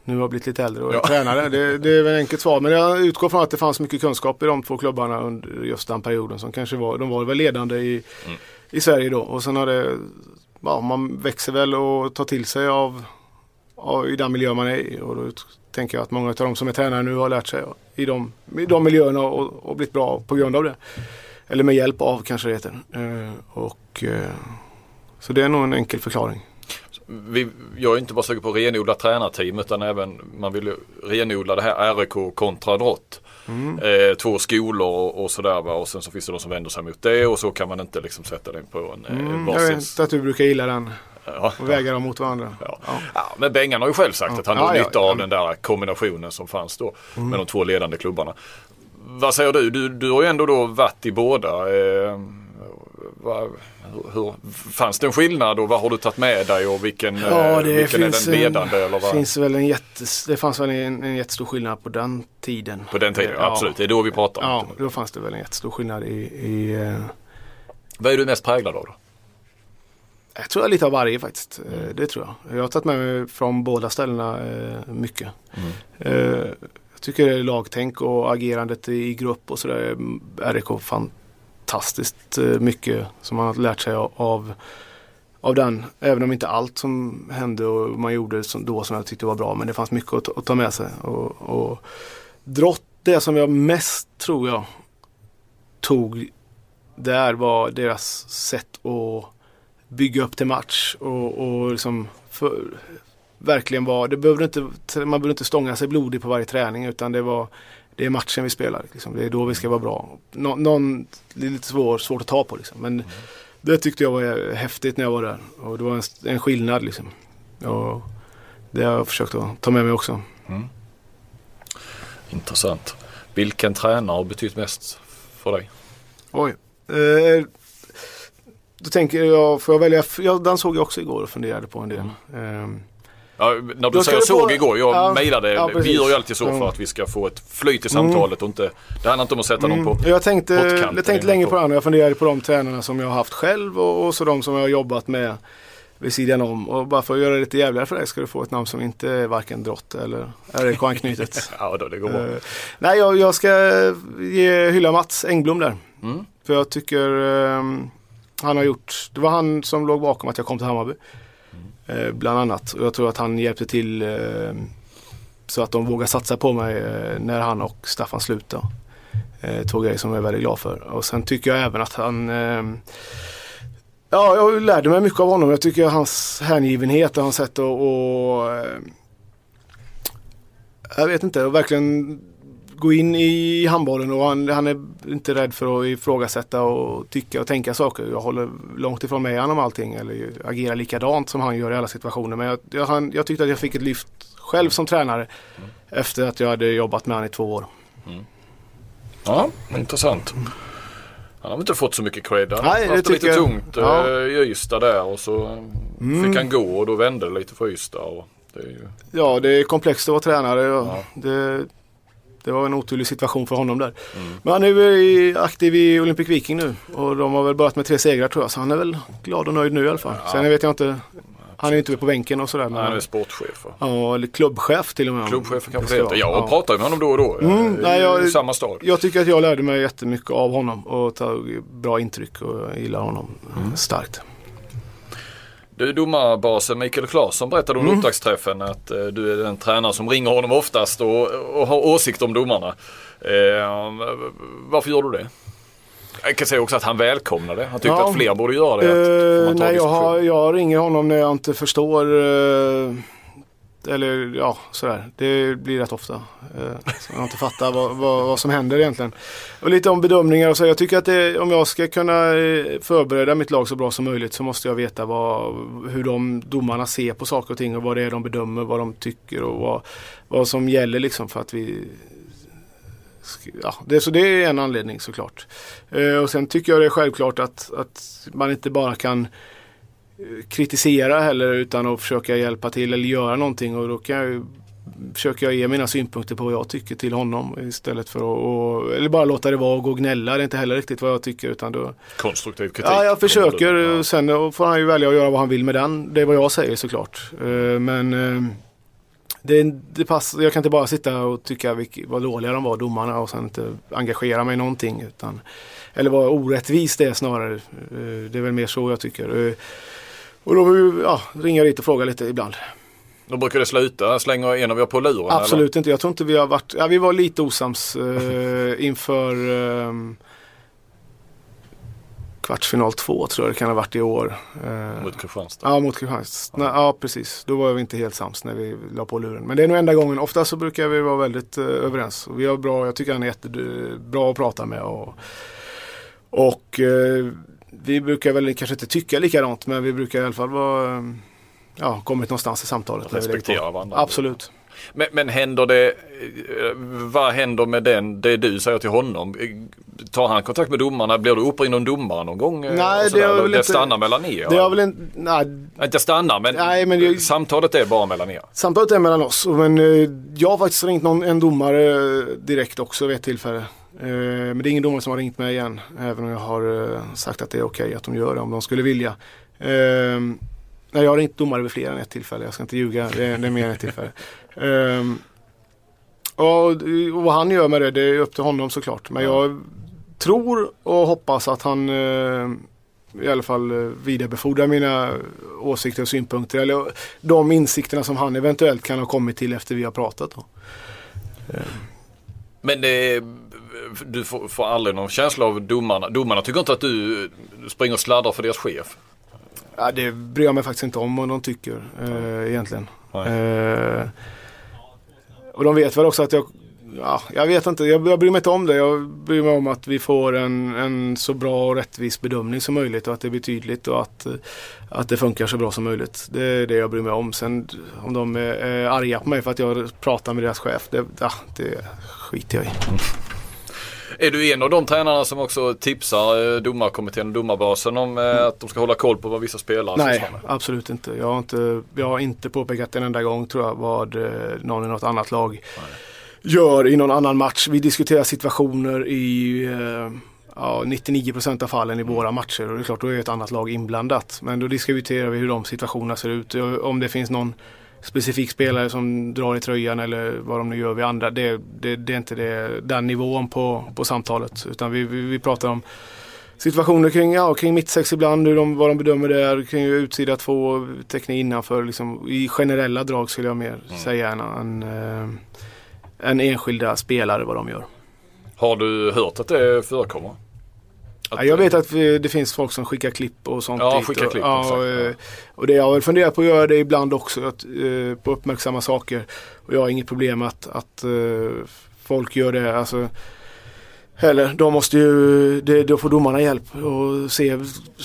nu har blivit lite äldre och Ja. tränare. Det, det är väl enkelt svar. Men jag utgår från att det fanns mycket kunskap i de två klubbarna under just den perioden som kanske var, de var väl ledande i, Mm. i Sverige då. Och sen har det, ja man växer väl och tar till sig av, av i den miljö man är i. Och då tänker jag att många av de som är tränare nu har lärt sig i de, i de miljöerna och, och blivit bra på grund av det. Eller med hjälp av kanske det heter. Eh, och, eh, så det är nog en enkel förklaring. Vi, jag är inte bara sugen på att renodla tränarteam utan även man vill ju renodla det här RIK kontra drott. Mm. Eh, två skolor och, och sådär va? och sen så finns det de som vänder sig mot det och så kan man inte liksom sätta det på en eh, Mm, jag varsin. vet att du brukar gilla den Ja, och väga dem mot varandra. Ja. Ja. Ja, men Bengan har ju själv sagt att han Ja, ja, nytta ja. Mm. av den där kombinationen som fanns då med de två ledande klubbarna. Vad säger du? Du, du har ju ändå då varit i båda. Eh, vad, hur, fanns det en skillnad och vad har du tagit med dig och vilken, eh, Ja, det vilken är finns, den ledande? en, eller vad? finns väl en jättes, det fanns väl en, en jättestor skillnad på den tiden. På den tiden, Ja. absolut. Det är då vi pratar om. Ja, då fanns det väl en jättestor skillnad i, i eh, Vad är du mest präglad av då? jag tror jag lite av varje faktiskt. Eh, Det tror jag. Jag har tagit med mig från båda ställena eh, mycket. Eh, jag tycker det är lagtänk och agerandet i grupp och sådär. är RIK fantastiskt fantastiskt eh, mycket som man har lärt sig av, av, den. Även om inte allt som hände och man gjorde som, då som jag tyckte var bra. Men det fanns mycket att, ta- att ta med sig. Och, och drott, det som jag mest tror jag tog där var deras sätt att bygga upp till match och, och liksom för, verkligen var, det behövde inte, man behövde inte stånga sig blodig på varje träning utan det var det är matchen vi spelar. Liksom. Det är då vi ska vara bra. Nå, någon, det är lite svår, svårt att ta på liksom. Men det tyckte jag var häftigt när jag var där. Och det var en, en skillnad liksom. Och det har jag försökt att ta med mig också. Intressant. Vilken tränare har betytt mest för dig? Oj. Eh, då tänker jag, får jag välja? Ja, den såg jag också igår och funderade på en del. Eh, Ja, när du Då säger såg igår, jag Ja, mejlade, ja, vi gör ju alltid så Mm. för att vi ska få ett flyt i samtalet och inte, det handlar inte om att sätta någon på Mm, jag tänkte, jag tänkte länge på det här. Jag funderade på de tränarna som jag har haft själv och, och så de som jag har jobbat med vid sidan om. Och bara för att göra det lite jävligare för dig ska du få ett namn som inte är varken drott eller RIK-anknutet. Ja, då, det går bra. Eh, nej, jag, jag ska ge, hylla Mats Engblom där. Mm. För jag tycker ehm, han har gjort, det var han som låg bakom att jag kom till Hammarby. Eh, bland annat. Och jag tror att han hjälpte till eh, så att de vågade satsa på mig eh, när han och Staffan slutade. Två grejer som jag är väldigt glad för. Och sen tycker jag även att han Ja, jag lärde mig mycket av honom. Jag tycker hans hängivenhet och hans sätt att och, jag vet inte, och verkligen gå in i handbollen och han, han är inte rädd för att ifrågasätta och tycka och tänka saker. Jag håller långt ifrån med honom allting eller agerar likadant som han gör i alla situationer. Men jag, jag, han, jag tyckte att jag fick ett lyft själv som tränare efter att jag hade jobbat med honom i två år. Ja, intressant. Han har inte fått så mycket cred. Han Nej, har haft det lite jag. tungt Ja. eh, i Ystad där och så fick han gå och då vände det lite för Ystad. Och det ju, Ja, det är komplext att vara tränare. Ja. Det, det var en oturlig situation för honom där. Men han är ju aktiv i Olympic Viking nu och de har väl börjat med tre segrar tror jag. Så han är väl glad och nöjd nu i alla fall. Sen vet jag inte. Han är ju inte på bänken och sådär. Men, han är sportchef. ja, eller klubbchef till och med. Klubbchef kanske det heter. Jag pratar ju med honom då och då. Mm, eh, nej, jag- I samma stad. Jag tycker att jag lärde mig jättemycket av honom och tagit bra intryck och gillar honom Mm. starkt. Du domarbasen Mikael Claesson berättade Mm. under upptaktsträffen att eh, du är den tränare som ringer honom oftast och, och har åsikt om domarna. Eh, varför gör du det? Jag kan säga också att han välkomnar det. Han tyckte Ja. att fler borde göra det. Ta nej, jag, har, jag ringer honom när jag inte förstår. Eller ja, sådär. Det blir rätt ofta. Eh, så jag inte fattar vad, vad, vad som händer egentligen. Och lite om bedömningar och så. Jag tycker att det, om jag ska kunna eh, förbereda mitt lag så bra som möjligt så måste jag veta vad, hur de domarna ser på saker och ting och vad det är de bedömer, vad de tycker och vad, vad som gäller liksom för att vi Ja, det, så det är en anledning såklart. Eh, och sen tycker jag det är självklart att, att man inte bara kan eh, kritisera heller utan att försöka hjälpa till eller göra någonting och då kan jag försöker jag ge mina synpunkter på vad jag tycker till honom istället för att, och, eller bara låta det vara och gå och gnälla. Det är inte heller riktigt vad jag tycker utan då, Konstruktiv kritik. Ja, jag försöker. Ja. Sen får han ju välja att göra vad han vill med den. Det är vad jag säger såklart. Eh, Men eh, det, det pass, jag kan inte bara sitta och tycka vilk, vad dåliga de var, domarna, och sen inte engagera mig i någonting. Utan, eller vad orättvist det är snarare. Eh, Det är väl mer så jag tycker. Och då vill vi, ja, ringa dit och fråga lite ibland. Då brukar det sluta, slänger en av er på luren? Absolut inte. Jag tror inte vi har varit, ja, vi var lite osams eh, inför eh, kvartsfinal två tror jag det kan ha varit i år. Eh, Eller? Mot Kristianstad? Ja, mot Kristianstad. Ja. ja, precis. Då var vi inte helt sams när vi la på luren. Men det är nog enda gången. Ofta så brukar vi vara väldigt eh, överens. Och vi har bra, jag tycker han är jättebra att prata med. Och, och eh, vi brukar väl kanske inte tycka likadant men vi brukar i alla fall vara Ja, kommit någonstans i samtalet. Respektera varandra. Absolut. Men, men händer det, vad händer med den, det du säger till honom? Tar han kontakt med domarna? Blir du uppringd av domaren någon gång? eh, Nej, det väl det inte- stannar mellan er? Det har väl en, nej, Inte stannar men, Nej, men jag- samtalet är bara mellan er. Samtalet är mellan oss. Men eh, jag har faktiskt ringt någon, en domare eh, direkt också vid ett tillfälle. Eh, men det är ingen domare som har ringt mig igen. Även om jag har eh, sagt att det är okej att de gör det om de skulle vilja. Eh, nej, jag har ringt domare vid fler än ett tillfälle. Jag ska inte ljuga. Det är, det är mer än ett tillfälle. Eh, och, och vad han gör med det, det är upp till honom såklart. Men jag tror och hoppas att han eh, i alla fall vidarebefordrar mina åsikter och synpunkter. Eller de insikterna som han eventuellt kan ha kommit till efter vi har pratat. Då. Men det, du får, får aldrig någon känsla av domarna. Domarna tycker inte att du springer och sladdar för deras chef. Ja, det bryr jag mig faktiskt inte om vad de tycker eh, egentligen. Eh, och de vet väl också att jag Ja, jag vet inte, jag, jag bryr mig inte om det. Jag bryr mig om att vi får en, en så bra och rättvis bedömning som möjligt och att det blir tydligt och att, eh, att det funkar så bra som möjligt. Det är det jag bryr mig om. Sen om de är, är arga på mig för att jag pratar med deras chef, det, ja, det skiter jag i. Är du en av de tränarna som också tipsar eh, domarkommittén och domarbasen om eh, att de ska hålla koll på vad vissa spelare Nej, absolut inte. Jag har inte, jag har inte påpekat en enda gång tror jag vad eh, någon i något annat lag gör i någon annan match. Vi diskuterar situationer i eh, ja, 99% av fallen i våra matcher och det är klart då är ett annat lag inblandat. Men då diskuterar vi hur de situationerna ser ut. Om det finns någon specifik spelare som drar i tröjan eller vad de nu gör vid andra. Det, det, det är inte det, den nivån på, på samtalet. Utan vi, vi, vi pratar om situationer kring, ja, kring mittsex ibland, hur de, vad de bedömer där, kring utsida två, täckning innanför. Liksom, I generella drag skulle jag mer säga än, än, eh, än enskilda spelare vad de gör. Har du hört att det förekommer? Att, Ja, jag vet att vi, det finns folk som skickar klipp och sånt Ja, dit skickar och, klipp, ja, och, ja. eh, och det jag har funderat på att göra det ibland också, att, eh, på uppmärksamma saker. Och jag har inget problem att, att eh, folk gör det. Alltså, Heller, de måste ju, det, då får domarna hjälp och se.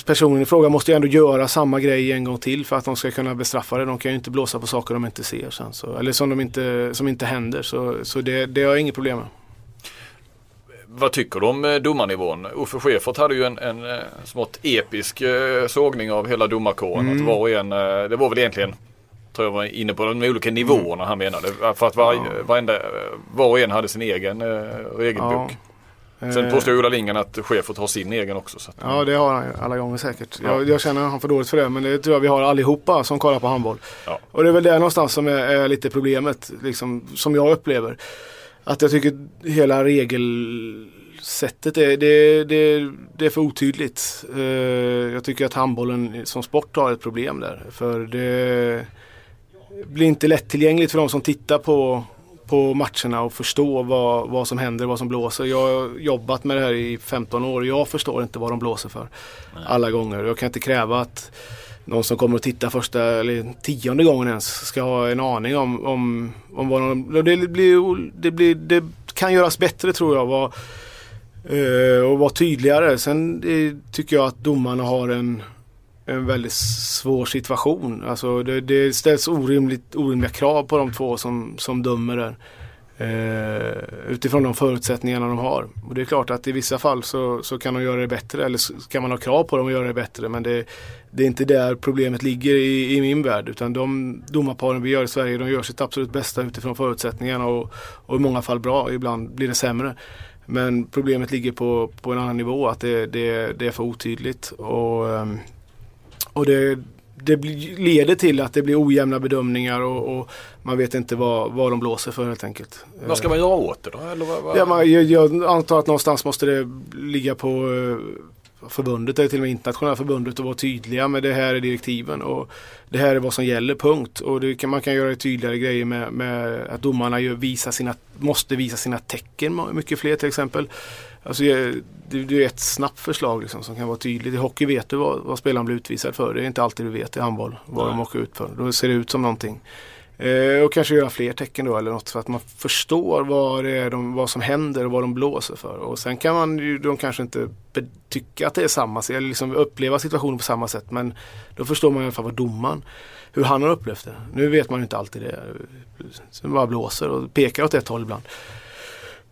Personen i fråga måste ju ändå göra samma grej en gång till för att de ska kunna bestraffa det. De kan ju inte blåsa på saker de inte ser sen. Så, eller som, de inte, som inte händer. Så, så det, det har jag inget problem med. Vad tycker du om eh, domarnivån? Uffe Schäfert hade ju en, en eh, smått episk eh, sågning av hela domarkåren. Mm. Att var och en, det var väl egentligen, tror jag var inne på de olika nivåerna han menade. För att var, varenda, eh, var och en hade sin egen regelbok. Sen Eh, påstår Ola Lindgren att Schäfert har sin egen också. Så att, Ja det har han ju alla gånger säkert. Jag, jag känner han får dåligt för det men det tror jag vi har allihopa som kollar på handboll. Ja. Och det är väl det någonstans som är, är lite problemet liksom, som jag upplever. Att jag tycker hela regelsättet är, det, det, det är för otydligt. Eh, jag tycker att handbollen som sport har ett problem där. För det blir inte lättillgängligt för de som tittar på, på matcherna och förstå vad, vad som händer, vad som blåser. Jag har jobbat med det här i 15 år och jag förstår inte vad de blåser för. Alla gånger. Jag kan inte kräva att någon som kommer att titta första eller tionde gången ens ska ha en aning om, om, om vad de... Det, blir, det, blir, det kan göras bättre tror jag. Vad, eh, och vara tydligare. Sen eh, tycker jag att domarna har en, en väldigt svår situation. Alltså det, det ställs orimligt, orimliga krav på de två som, som dömer där. Eh, Utifrån de förutsättningarna de har. Och det är klart att i vissa fall så, så kan de göra det bättre eller så kan man ha krav på dem att göra det bättre. Men det, det är inte där problemet ligger i, i min värld. Utan de domarparen vi gör i Sverige de gör sitt absolut bästa utifrån förutsättningarna och, och i många fall bra. Ibland blir det sämre. Men problemet ligger på, på en annan nivå. Att det, det, det är för otydligt. Och, ehm, och det, det leder till att det blir ojämna bedömningar och, och, man vet inte vad, vad de blåser för helt enkelt. Vad ska man göra åt det då? Eller vad, vad? Ja, man, jag, jag, antar att någonstans måste det ligga på eh, förbundet eller till och med internationella förbundet och vara tydliga med det här är direktiven och det här är vad som gäller, punkt. Och kan, man kan göra tydligare grejer med, med att domarna gör, visa sina, måste visa sina tecken mycket fler till exempel. Alltså, det, det är ett snabbt förslag liksom, som kan vara tydligt. I hockey vet du vad, vad spelaren blir utvisad för. Det är inte alltid du vet i handboll vad Nej. de åker ut för. Då ser det ut som någonting. Eh, och kanske göra fler tecken då eller något så att man förstår vad, det är de, vad som händer och vad de blåser för. Och sen kan man ju, de kanske inte tycka att det är samma, eller liksom uppleva situationen på samma sätt. Men då förstår man i alla fall vad domaren, hur han har upplevt det. Nu vet man ju inte alltid det. Så bara blåser och pekar åt ett håll ibland.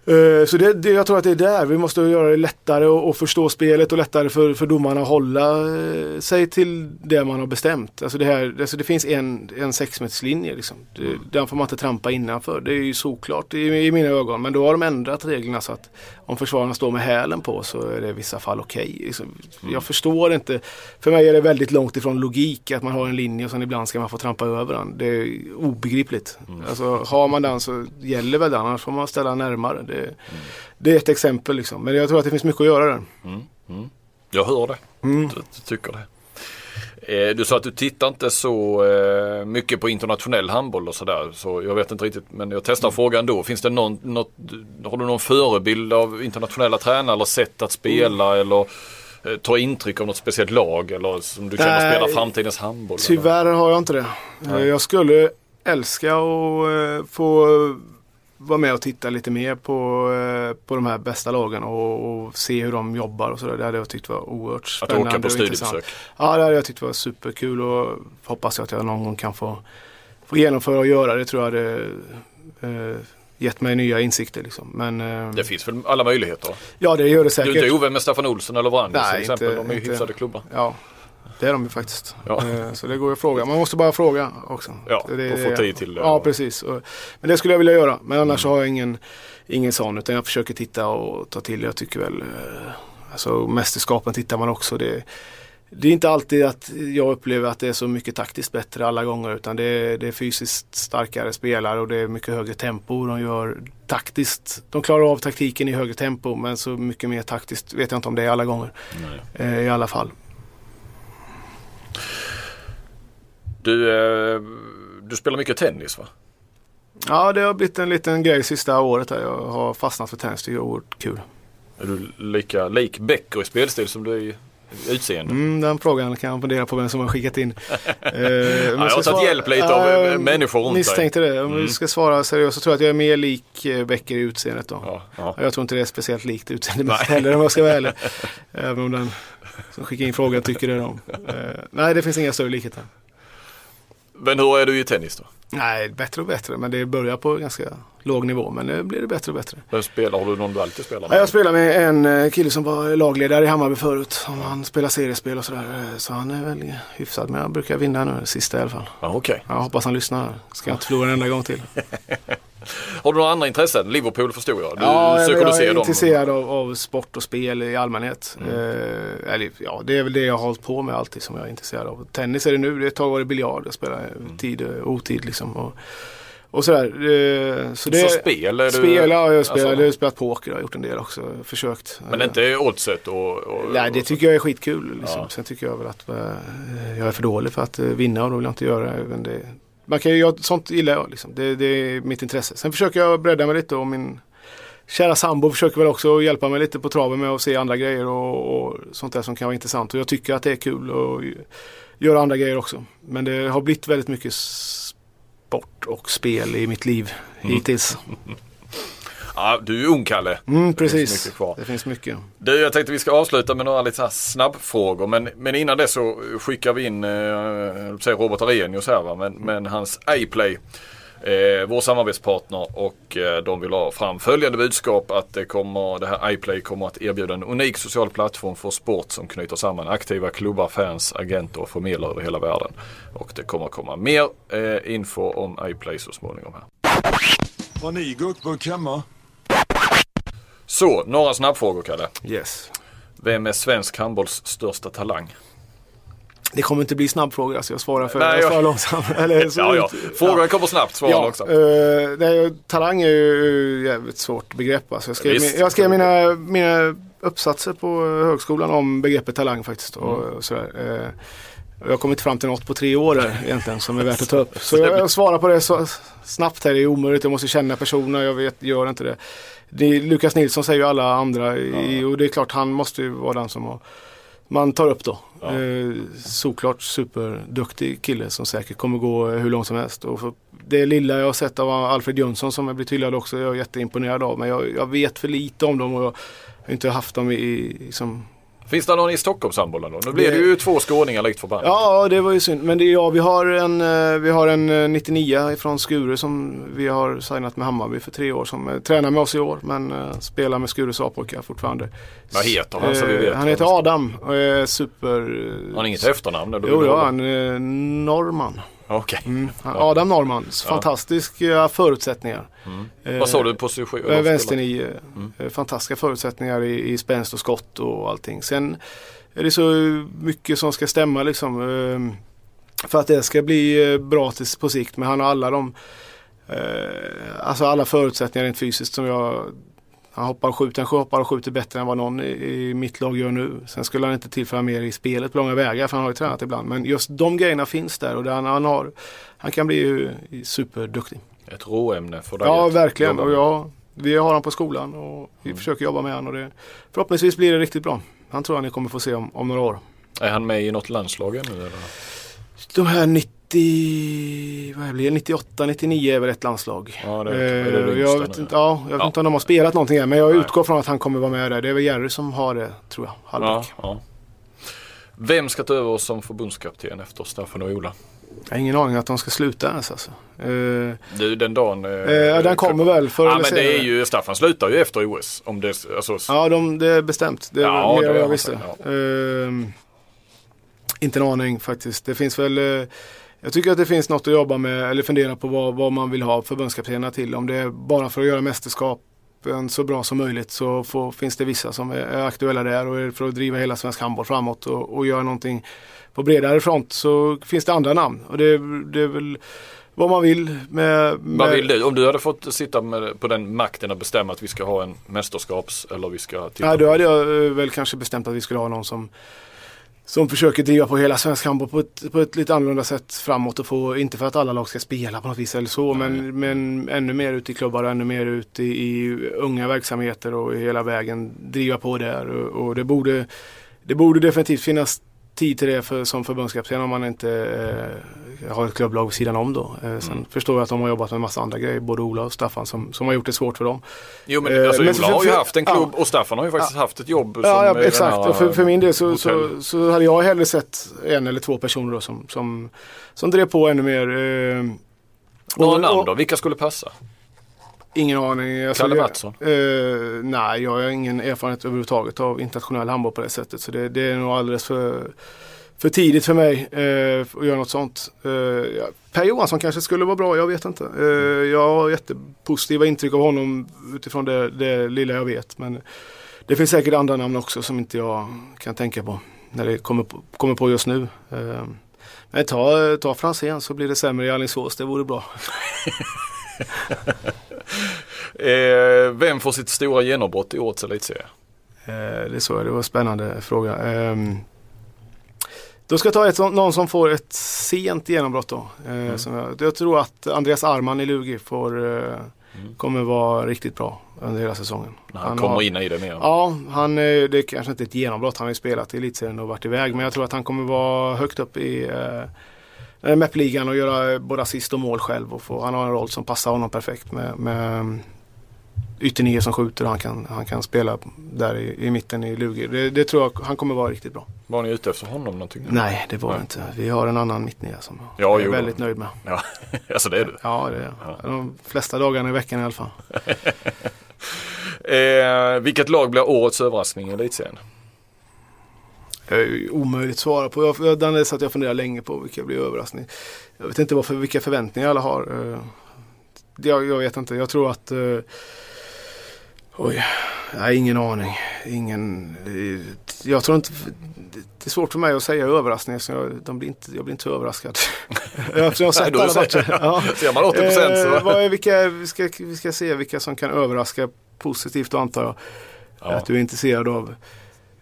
Eh, så det, det, jag tror att det är där vi måste göra det lättare att förstå spelet och lättare för, för domarna att hålla eh, sig till det man har bestämt. Alltså det, här, alltså det finns en, en sexmeterslinje. Liksom. Det, den får man inte trampa innanför. Det är ju såklart i, i mina ögon. Men då har de ändrat reglerna så att om försvararna står med hälen på så är det i vissa fall okej. Okay. Liksom. Mm. Jag förstår inte. För mig är det väldigt långt ifrån logik att man har en linje och sen ibland ska man få trampa över den. Det är obegripligt. Mm. Alltså, har man den så gäller väl den annars får man ställa närmare. Det, mm. det är ett exempel liksom. Men jag tror att det finns mycket att göra där. Mm. mm. Jag hör det. Mm. Du, du tycker det. Eh, du sa att du tittar inte så eh, mycket på internationell handboll och sådär. Så jag vet inte riktigt men jag testar mm. frågan då. Finns det någon, något, har du någon förebild av internationella tränare eller sätt att spela mm. eller eh, ta intryck av något speciellt lag eller som du känner spelar framtidens handboll? Tyvärr eller? har jag inte det. Nej. Jag skulle älska att få vara med och titta lite mer på, eh, på de här bästa lagen och, och se hur de jobbar och sådär. Det hade jag tyckt var oerhört spännande. Att åka på studiebesök? Ja, det hade jag tyckt var superkul och hoppas att jag någon gång kan få, få genomföra och göra det tror jag hade eh, gett mig nya insikter. Liksom. Men, eh, det finns väl alla möjligheter? Ja det gör det säkert. Du är inte ovän med Staffan Olsson eller Wrangels till exempel? Inte, de är ju hyfsade klubbar. Ja, det är de ju faktiskt. Ja. Eh, så det går att fråga. Man måste bara fråga också. Ja, det, och få tid till det. Ja, precis. Men det skulle jag vilja göra. Men annars mm. har jag ingen, ingen sån. Utan jag försöker titta och ta till. Jag tycker väl, eh, alltså mästerskapen tittar man också. Det, det är inte alltid att jag upplever att det är så mycket taktiskt bättre alla gånger utan det är, det är fysiskt starkare spelare och det är mycket högre tempo. De gör taktiskt, de klarar av taktiken i högre tempo men så mycket mer taktiskt vet jag inte om det är alla gånger. Eh, I alla fall. Du, eh, du spelar mycket tennis va? Ja det har blivit en liten grej sista året. Här. Jag har fastnat för tennis. Det är oerhört kul. Är du lika lik Becker i spelstil som du är i utseende? Mm, den frågan kan jag fundera på vem som har skickat in. eh, jag har tagit hjälp lite äh, av eh, människor runt Misstänkte dig. det. Om mm. ska svara seriöst så tror jag att jag är mer lik eh, Becker i utseendet då. Ja, ja. Jag tror inte det är speciellt likt utseendet heller om jag ska vara ärlig. Även om den som skickar in frågan tycker det om. Eh, nej det finns inga större likheter. Men hur är du i tennis då? Nej, bättre och bättre. Men det börjar på ganska låg nivå. Men nu blir det bättre och bättre. Vem spelar? Har du någon du alltid spelar med? jag spelar med en eh, kille som var lagledare i Hammarby förut. Han spelar seriespel och sådär. Eh, så han är väl hyfsad. Men jag brukar vinna nu, sista i alla fall. Ja, okay. Jag hoppas han lyssnar. Ska jag inte förlora en enda gång till. Har du några andra intressen? Liverpool förstår jag. Du, ja, söker jag, jag är intresserad av, av, sport och spel i allmänhet. Mm. Eh, eller, ja, det är väl det jag har hållit på med alltid som jag är intresserad av. Tennis är det nu, det ett tag var det biljard. Jag spelar mm. tid och otid liksom. Och, och sådär. Eh, så, det, så spel? Är du, spel, ja, jag spelar, alltså, jag har spelat poker, jag har gjort en del också. Försökt. Men inte oddset? Och, och, Nej, det tycker jag är skitkul. Liksom. Ja. Sen tycker jag väl att eh, jag är för dålig för att eh, vinna och då vill jag inte göra det man kan ju, sånt gillar jag. Liksom. Det, det, är mitt intresse. Sen försöker jag bredda mig lite och min kära sambo försöker väl också hjälpa mig lite på traven med att se andra grejer och, och sånt där som kan vara intressant. Och jag tycker att det är kul att göra andra grejer också. Men det har blivit väldigt mycket sport och spel i mitt liv mm. Ja, du är ung Kalle. Mm, precis. Det finns mycket kvar. Det finns mycket. Du, jag tänkte vi ska avsluta med några lite snabbfrågor. Men, men innan det så skickar vi in eh, Robert Arrhenius här va. Men, men hans A-play. eh, vår samarbetspartner och eh, de vill ha fram följande budskap att det, kommer, det här iPlay kommer att erbjuda en unik social plattform för sport som knyter samman aktiva klubbar, fans, agenter och förmedlare över hela världen. Och det kommer komma mer eh, info om iPlay så småningom här. Har ni gurkburk hemma? Så, några snabbfrågor Kalle. Yes. Vem är svensk handbolls största talang? Det kommer inte bli snabbfrågor, alltså jag svarar för, Nej, jag jag- långsamt. Eller, så Ja, ja. ut- Frågorna kommer snabbt, svaren Ja, också. eh, nej, talang är ju jävligt svårt begrepp. Alltså jag, skrev, Visst. jag skrev mina, mina uppsatser på högskolan om begreppet talang faktiskt. Och, Mm. och sådär. Eh, och jag har kommit fram till något på tre år egentligen som är värt att ta upp. Så jag, jag svarar på det så snabbt här, det är omöjligt. Jag måste känna personerna, jag vet, gör inte det. Det Lukas Nilsson säger ju alla andra i, och det är klart han måste ju vara den som har, man tar upp då. Eh, såklart superduktig kille som säkert kommer gå hur långt som helst. Och det lilla jag har sett av Alfred Jönsson som jag blivit hyllad också, jag är jätteimponerad av. Men jag, jag vet för lite om dem och jag har inte haft dem i, i liksom, Finns det någon i Stockholmshandbollen då? Nu blir det Det- ju två skåningar likt förbannat. Ja, det var ju synd. Men det, ja, vi har en, eh, vi har en eh, 99 från Skure som vi har signat med Hammarby för tre år som eh, tränar med oss i år men eh, spelar med Skures A-pojkar fortfarande. Vad heter han så vi Eh, vet? Han heter Adam och är super... Han har inget efternamn? Jo, ja, han är Norman. Okej. Mm. Adam Norman. Fantastiska förutsättningar. Eh, Vad sa du position? Eh, eller Vänsternio. Mm. Eh, Fantastiska förutsättningar i, i spänst och skott och allting. Sen är det så mycket som ska stämma liksom. eh, För att det ska bli eh, bra till, på sikt. Men han har alla de eh, Alltså alla förutsättningar rent fysiskt som jag han hoppar och skjuter, han hoppar och skjuter bättre än vad någon i, mitt lag gör nu. Sen skulle han inte tillföra mer i spelet på långa vägar för han har ju tränat ibland. Men just de grejerna finns där och han, han, har, han kan bli superduktig. Ett råämne för dig. Ja, verkligen. Och jag, vi har han på skolan och vi försöker jobba med och det, förhoppningsvis blir det riktigt bra. Han tror jag ni kommer få se om, om några år. Är han med i något landslag ännu? Eller? De här 90, vad blir det, 98, 99 är väl ett landslag. Ja, det är- är det Eh, jag vet inte, ja, jag vet Ja. inte om de har spelat någonting än men jag Nej. utgår från att han kommer vara med där. Det är väl Jerry som har det tror jag, Ja, halvback. ja. Vem ska ta över som förbundskapten efter Staffan och Ola? Jag har ingen aning att de ska sluta ens alltså. Eh, Du, den dagen... Eh, eh, den kommer väl förr Ja eller men det är ju, Staffan slutar ju efter OS. Om det, alltså, Ja, de, det är bestämt. Det är Ja, mer det jag visste. sagt, Ehm, inte en aning faktiskt. Det finns väl eh, jag tycker att det finns något att jobba med eller fundera på vad, vad man vill ha förbundskaptenerna till. Om det är bara för att göra mästerskapen så bra som möjligt så får, finns det vissa som är, aktuella där och är för att driva hela svensk handboll framåt och, och göra någonting på bredare front så finns det andra namn. Och det, det är väl vad man vill med, med Vad vill du? Om du hade fått sitta med, på den makten att bestämma att vi ska ha en mästerskaps eller vi ska titta Ja, då hade jag eh, väl kanske bestämt att vi skulle ha någon som som försöker driva på hela svensk handboll på ett, på ett lite annorlunda sätt framåt och få, inte för att alla lag ska spela på något vis eller så, men, men ännu mer ut i klubbar och ännu mer ut i, i unga verksamheter och hela vägen driva på där. Och, och det, borde, det borde definitivt finnas tid till det för, som förbundskapten om man inte eh, har ett klubblag vid sidan om då. Eh, sen förstår jag att de har jobbat med en massa andra grejer, både Ola och Staffan som, som har gjort det svårt för dem. Jo men Eh, alltså, men Ola för- har ju haft en ja. klubb och Staffan har ju faktiskt haft ett jobb som Ja, ja exakt. Och för, för min del så, så, så hade jag hellre sett en eller två personer då som, som, som drev på ännu mer. Eh, Några namn då? Vilka skulle passa? Ingen aning. Alltså, Kalle Mattsson? Eh, nej, jag har ingen erfarenhet överhuvudtaget av internationell handboll på det sättet. Så det, det är nog alldeles för, för tidigt för mig eh, att göra något sånt. Eh, ja, per Johansson kanske skulle vara bra, jag vet inte. Eh, jag har jättepositiva intryck av honom utifrån det, det lilla jag vet. Men det finns säkert andra namn också som inte jag kan tänka på när det kommer på, kommer på just nu. Eh, men ta, ta Franzén så blir det sämre i Alingsås, det vore bra. Eh, vem får sitt stora genombrott i årets elitserie? Eh, det det var en spännande fråga. Ehm, då ska jag ta ett, någon som får ett sent genombrott då. Eh, som jag, jag tror att Andreas Arman i Lugi får, eh, kommer vara riktigt bra under hela säsongen. När han, kommer har, in i det mer. Ja, han, eh, det är kanske inte ett genombrott. Han har ju spelat i elitserien och varit iväg. Men jag tror att han kommer vara högt upp i eh, MEP-ligan och göra både assist och mål själv. Och få, han har en roll som passar honom perfekt med, med ytternio som skjuter och han kan, han kan spela där i, i mitten i Lugi. Det, det tror jag han kommer vara riktigt bra. Var ni ute efter honom någonting? Nej, det var det inte. Vi har en annan mittnia som Ja, jag är jo. väldigt nöjd med. Ja, alltså det är du. Ja, det är. De flesta dagarna i veckan i alla fall. Eh, vilket lag blir årets överraskning i elitserien? Är omöjligt att svara på. Jag, jag, den är så att jag funderar länge på vilka blir överraskning. Jag vet inte varför, vilka förväntningar alla har. Eh, Jag, jag vet inte. Jag tror att... eh, Oj, nej, ingen aning. Ingen... eh, Jag tror inte... Det är svårt för mig att säga överraskning. Så jag, de blir inte, jag blir inte så överraskad. Eftersom jag har sett alla matcher. Ja. Ser man 80% så- Eh, vad är, vilka, vi, ska, vi ska se vilka som kan överraska positivt antar jag. Ja. Att du är intresserad av.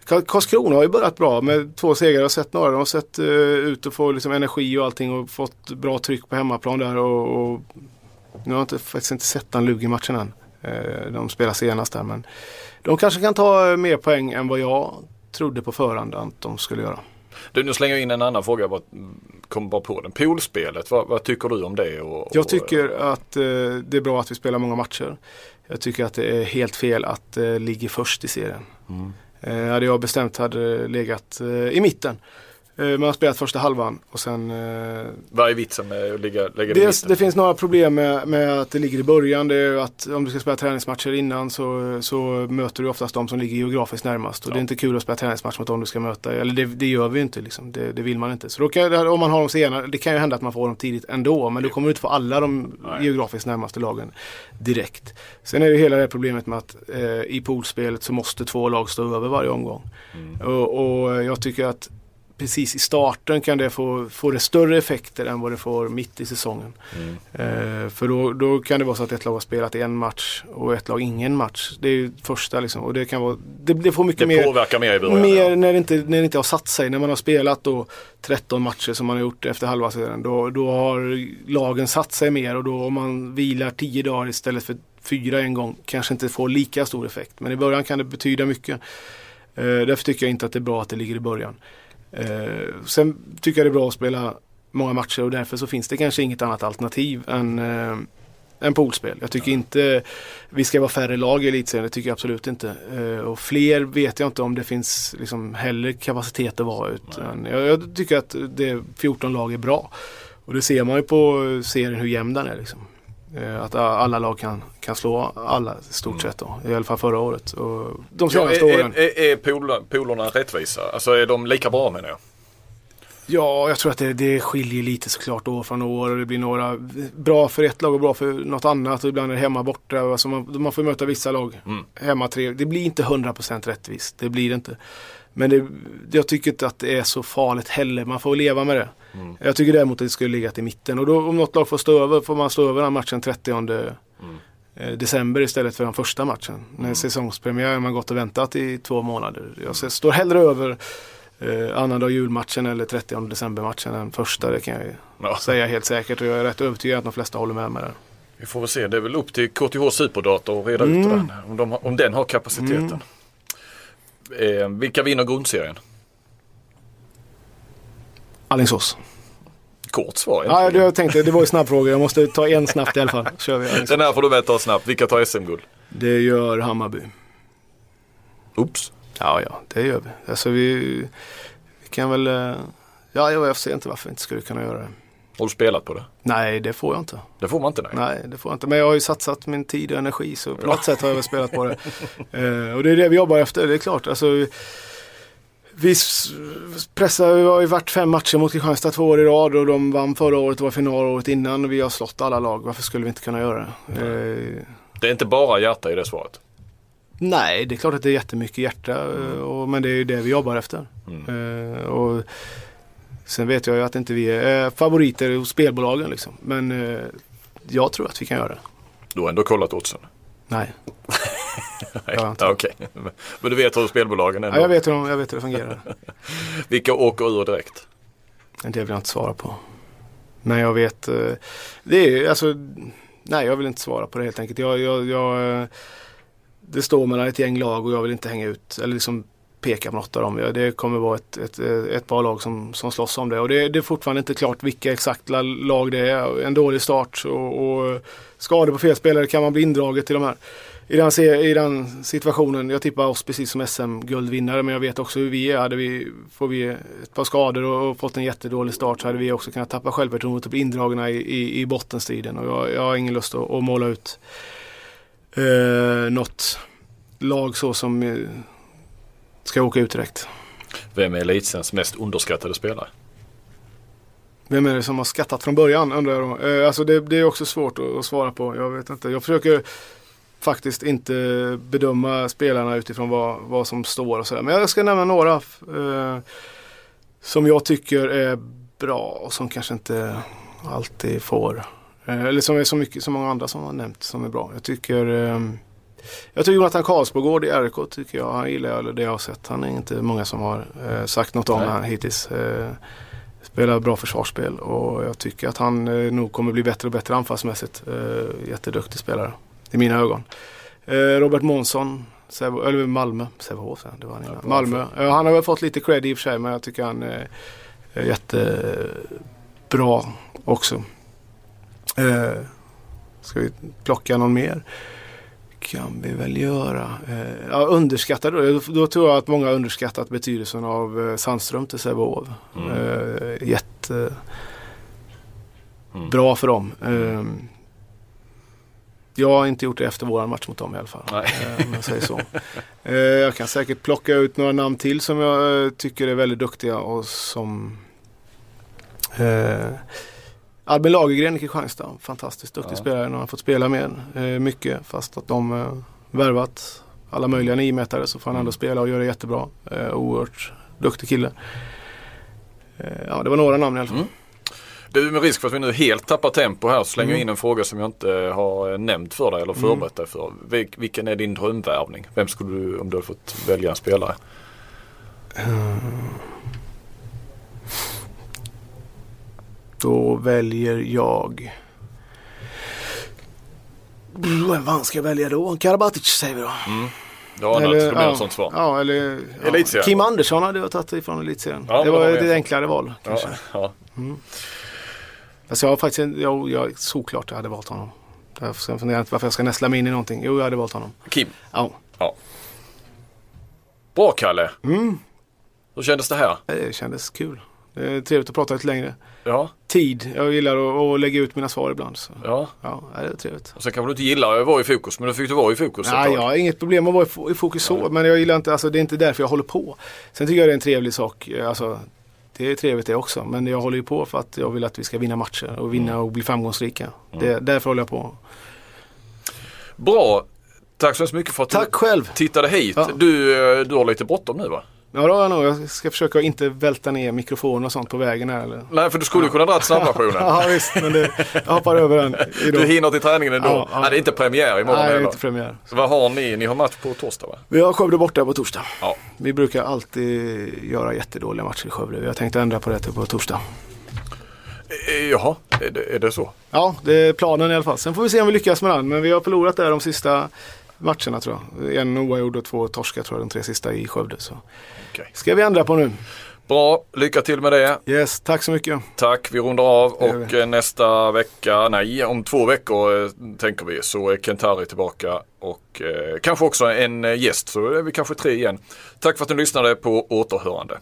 Ka- Karlskrona har ju börjat bra med två segrar. Har sett några. De har sett eh, ut att få liksom, energi och allting och fått bra tryck på hemmaplan där. Och, och nu har jag inte, faktiskt inte sett den Lugi-matchen än. Eh, de spelar senast där men de kanske kan ta eh, mer poäng än vad jag trodde på förhand att de skulle göra. Du, nu slänger jag in en annan fråga. Jag bara, kom bara på den. Poolspelet, vad, vad tycker du om det? Och, och, Jag tycker att eh, det är bra att vi spelar många matcher. Jag tycker att det är helt fel att eh, ligga först i serien. Eh, Eh, hade jag bestämt hade legat eh, i mitten. Eh, man har spelat första halvan och sen eh, Vad är vitsen med att ligga, lägga det Dels, det finns några problem med, med att det ligger i början. Det är att om du ska spela träningsmatcher innan så, så möter du oftast de som ligger geografiskt närmast. Och det är inte kul att spela träningsmatch mot dem du ska möta. Eller det, det gör vi ju inte liksom. Det, det vill man inte. Så kan, om man har dem senare, det kan ju hända att man får dem tidigt ändå. Men du kommer inte få alla de geografiskt närmaste lagen direkt. Sen är det hela det problemet med att eh, i poolspelet så måste två lag stå över varje omgång. Och, och jag tycker att precis i starten kan det få, få det större effekter än vad det får mitt i säsongen. Eh, för då, då kan det vara så att ett lag har spelat en match och ett lag ingen match. Det är ju första liksom. Och det kan vara, det, det får mycket Det mer påverkar mer i början. Mer ja. när det, inte, när det inte har satt sig. När man har spelat då 13 matcher som man har gjort efter halva serien. Då, då har lagen satt sig mer och då om man vilar 10 dagar istället för fyra en gång kanske inte får lika stor effekt. Men i början kan det betyda mycket. Eh, därför tycker jag inte att det är bra att det ligger i början. Eh, sen tycker jag det är bra att spela många matcher och därför så finns det kanske inget annat alternativ än eh, än poolspel. Jag tycker inte vi ska vara färre lag i elitserien, det tycker jag absolut inte. Eh, och fler vet jag inte om det finns liksom heller kapacitet att vara. Utan jag, jag tycker att det 14 lag är bra. Och det ser man ju på serien hur jämn den är. Liksom. Eh, att alla lag kan, kan slå alla i stort sett då. I alla fall förra året. Och de Ja, senaste är, åren. är, är, poolorna rättvisa? Alltså är de lika bra menar jag? Ja, jag tror att det, det skiljer lite såklart år från år och det blir några bra för ett lag och bra för något annat och ibland är det hemma borta. Alltså man, man får möta vissa lag hemma tre. Det blir inte 100% rättvist, det blir det inte. Men det, jag tycker inte att det är så farligt heller, man får leva med det. Jag tycker däremot att det skulle ligga i mitten och då om något lag får stå över får man stå över den matchen 30 eh, december istället för den första matchen. När säsongspremiär har man gått och väntat i två månader. Jag ser- står hellre över eh, annandag julmatchen eller 30 december-matchen än första. Det kan jag ju Ja. säga helt säkert och jag är rätt övertygad att de flesta håller med mig där. Vi får väl se, det är väl upp till KTH Superdata att reda ut det där. Om, de, om den har kapaciteten. Eh, vilka vinner grundserien? Alingsås. Kort svar Ja, egentligen. jag tänkte, det var ju snabbfrågor. Jag måste ta en snabbt i alla fall. Kör vi Alingsås. Den här får du väl ta snabbt. Vilka tar SM-guld? Det gör Hammarby. Oops. Ja, ja, det gör vi. Alltså vi, vi kan väl... eh, Ja, jag ser inte varför vi inte skulle kunna göra det. Har du spelat på det? Nej, det får jag inte. Det får man inte nej. Nej, det får jag inte. Men jag har ju satsat min tid och energi så på något sätt har jag väl spelat på det. Eh, och det är det vi jobbar efter, det är klart. Alltså, vi pressar, vi har ju varit fem matcher mot Kristianstad två år i rad och de vann förra året och var final året innan och vi har slått alla lag. Varför skulle vi inte kunna göra det? Eh, Det är inte bara hjärta i det svaret. nej, det är klart att det är jättemycket hjärta eh, och, men det är ju det vi jobbar efter. Eh, och sen vet jag ju att inte vi är eh, favoriter hos spelbolagen liksom. Men eh, jag tror att vi kan göra det. Du har ändå kollat oddsen? Nej. Nej, okej. Men du vet hur spelbolagen ändå. Ja, jag, vet hur de, jag vet hur det fungerar. Vilka åker ur direkt? Det vill jag inte svara på. Men jag vet, eh, det är alltså, nej jag vill inte svara på det helt enkelt. Jag, jag, jag, det står mellan ett gäng lag och jag vill inte hänga ut, eller liksom peka på något av dem. Det kommer vara ett, ett, ett par lag som, som slåss om det och det, det är fortfarande inte klart vilka exakta lag det är. En dålig start och, och skador på fel spelare kan man bli indraget till de här. I den, I den situationen, jag tippar oss precis som SM-guldvinnare men jag vet också hur vi är. Hade vi, får vi ett par skador och, och fått en jättedålig start så hade vi också kunnat tappa självförtroendet och bli indragna i, i, i bottenstriden. Och jag, jag har ingen lust att, att måla ut eh, något lag så som eh, ska åka ut direkt. Vem är elitseriens mest underskattade spelare? Vem är det som har skattat från början undrar jag då. Eh, alltså det, det, är också svårt att, att, svara på. Jag vet inte. Jag försöker faktiskt inte bedöma spelarna utifrån vad, vad som står och sådär. Men jag ska nämna några eh, som jag tycker är bra och som kanske inte alltid får. Eh, eller som är så mycket, så många andra som har nämnt som är bra. Jag tycker eh, jag tycker Jonathan Karlsbogård i RK tycker jag, han gillar jag, det jag har sett. Han är inte många som har eh, sagt något om honom hittills. Eh, spelar bra försvarsspel och jag tycker att han eh, nog kommer bli bättre och bättre anfallsmässigt. Eh, jätteduktig spelare i mina ögon. Eh, Robert Månsson, Sävo, eller Malmö, Sävehof det var han innan. Malmö. Eh, han har väl fått lite cred i och för sig men jag tycker han är jättebra också. Eh, ska vi plocka någon mer? Kan vi väl göra. Eh, ja, underskattad, då, då tror jag att många underskattat betydelsen av eh, Sandström till Sävehof. Mm. Eh, jätte mm. bra för dem. Eh, jag har inte gjort det efter våran match mot dem i alla fall. Eh, om jag säger så. Eh, jag kan säkert plocka ut några namn till som jag eh, tycker är väldigt duktiga och som Albin Lagergren i Kristianstad, fantastiskt duktig ja. spelare. Han har fått spela med eh, mycket fast att de eh, värvat alla möjliga niometare så får han ändå mm. spela och göra det jättebra. Eh, oerhört duktig kille. Eh, ja, det var några namn i alla fall. Mm. Du, med risk för att vi nu helt tappar tempo här så slänger jag mm. in en fråga som jag inte har nämnt för dig eller mm. förberett dig för. Vil vilken är din drömvärvning? Vem skulle du, om du hade fått välja en spelare? Uh. Då väljer jag... Vem fan ska jag välja då? Karabatic säger vi då. Mm. Ja, eller, det blir ja, sånt svar. Ja, eller ja. Kim Andersson hade jag tagit ifrån elitserien. Ja, det var ett enklare val. Kanske. Ja, Mm. Alltså jag har faktiskt, jag, jag, såklart jag hade valt honom. Jag funderar inte varför jag ska näsla mig in i någonting. Jo, jag hade valt honom. Kim? Ja. ja. Bra Kalle. Mm. Hur kändes det här? Det kändes kul. Är trevligt att prata lite längre. Ja. Tid. Jag gillar att, lägga ut mina svar ibland. Så. Ja. ja, det är trevligt. Och sen kanske du inte gillar att vara i fokus men nu fick du vara i fokus Nej, jag har inget problem att vara i fokus så. Men jag gillar inte, alltså det är inte därför jag håller på. Sen tycker jag det är en trevlig sak. Alltså, det är trevligt det också. Men jag håller ju på för att jag vill att vi ska vinna matcher och vinna mm. och bli framgångsrika. Mm. Det, därför håller jag på. Bra. Tack så mycket för att Tack du själv. tittade hit. Ja. Du, eh, du har lite bråttom nu va? Ja det har jag nog. Jag ska försöka inte välta ner mikrofoner och sånt på vägen här. Eller? Nej för du skulle ja. kunna dra snabbversionen. ja visst men det, jag hoppar över den idag. Du hinner till träningen ändå? Ja, ja. Nej det är inte premiär imorgon Nej det är inte premiär. Så vad har ni? Ni har match på torsdag va? Vi har Skövde borta på torsdag. Ja. Vi brukar alltid göra jättedåliga matcher i Skövde. Vi har tänkt ändra på det till på torsdag. Eh, jaha, är det, är det så? Ja, det är planen i alla fall. Sen får vi se om vi lyckas med den. Men vi har förlorat där de sista matcherna tror jag. En oavgjord och två torska tror jag de tre sista i Skövde. Så. Okay. ska vi ändra på nu. Bra, lycka till med det. Yes, tack så mycket. Tack, vi rundar av och. Eh, nästa vecka, nej om två veckor eh, tänker vi så är Kent-Harry tillbaka och eh, kanske också en gäst så är vi kanske tre igen. Tack för att ni lyssnade på återhörande.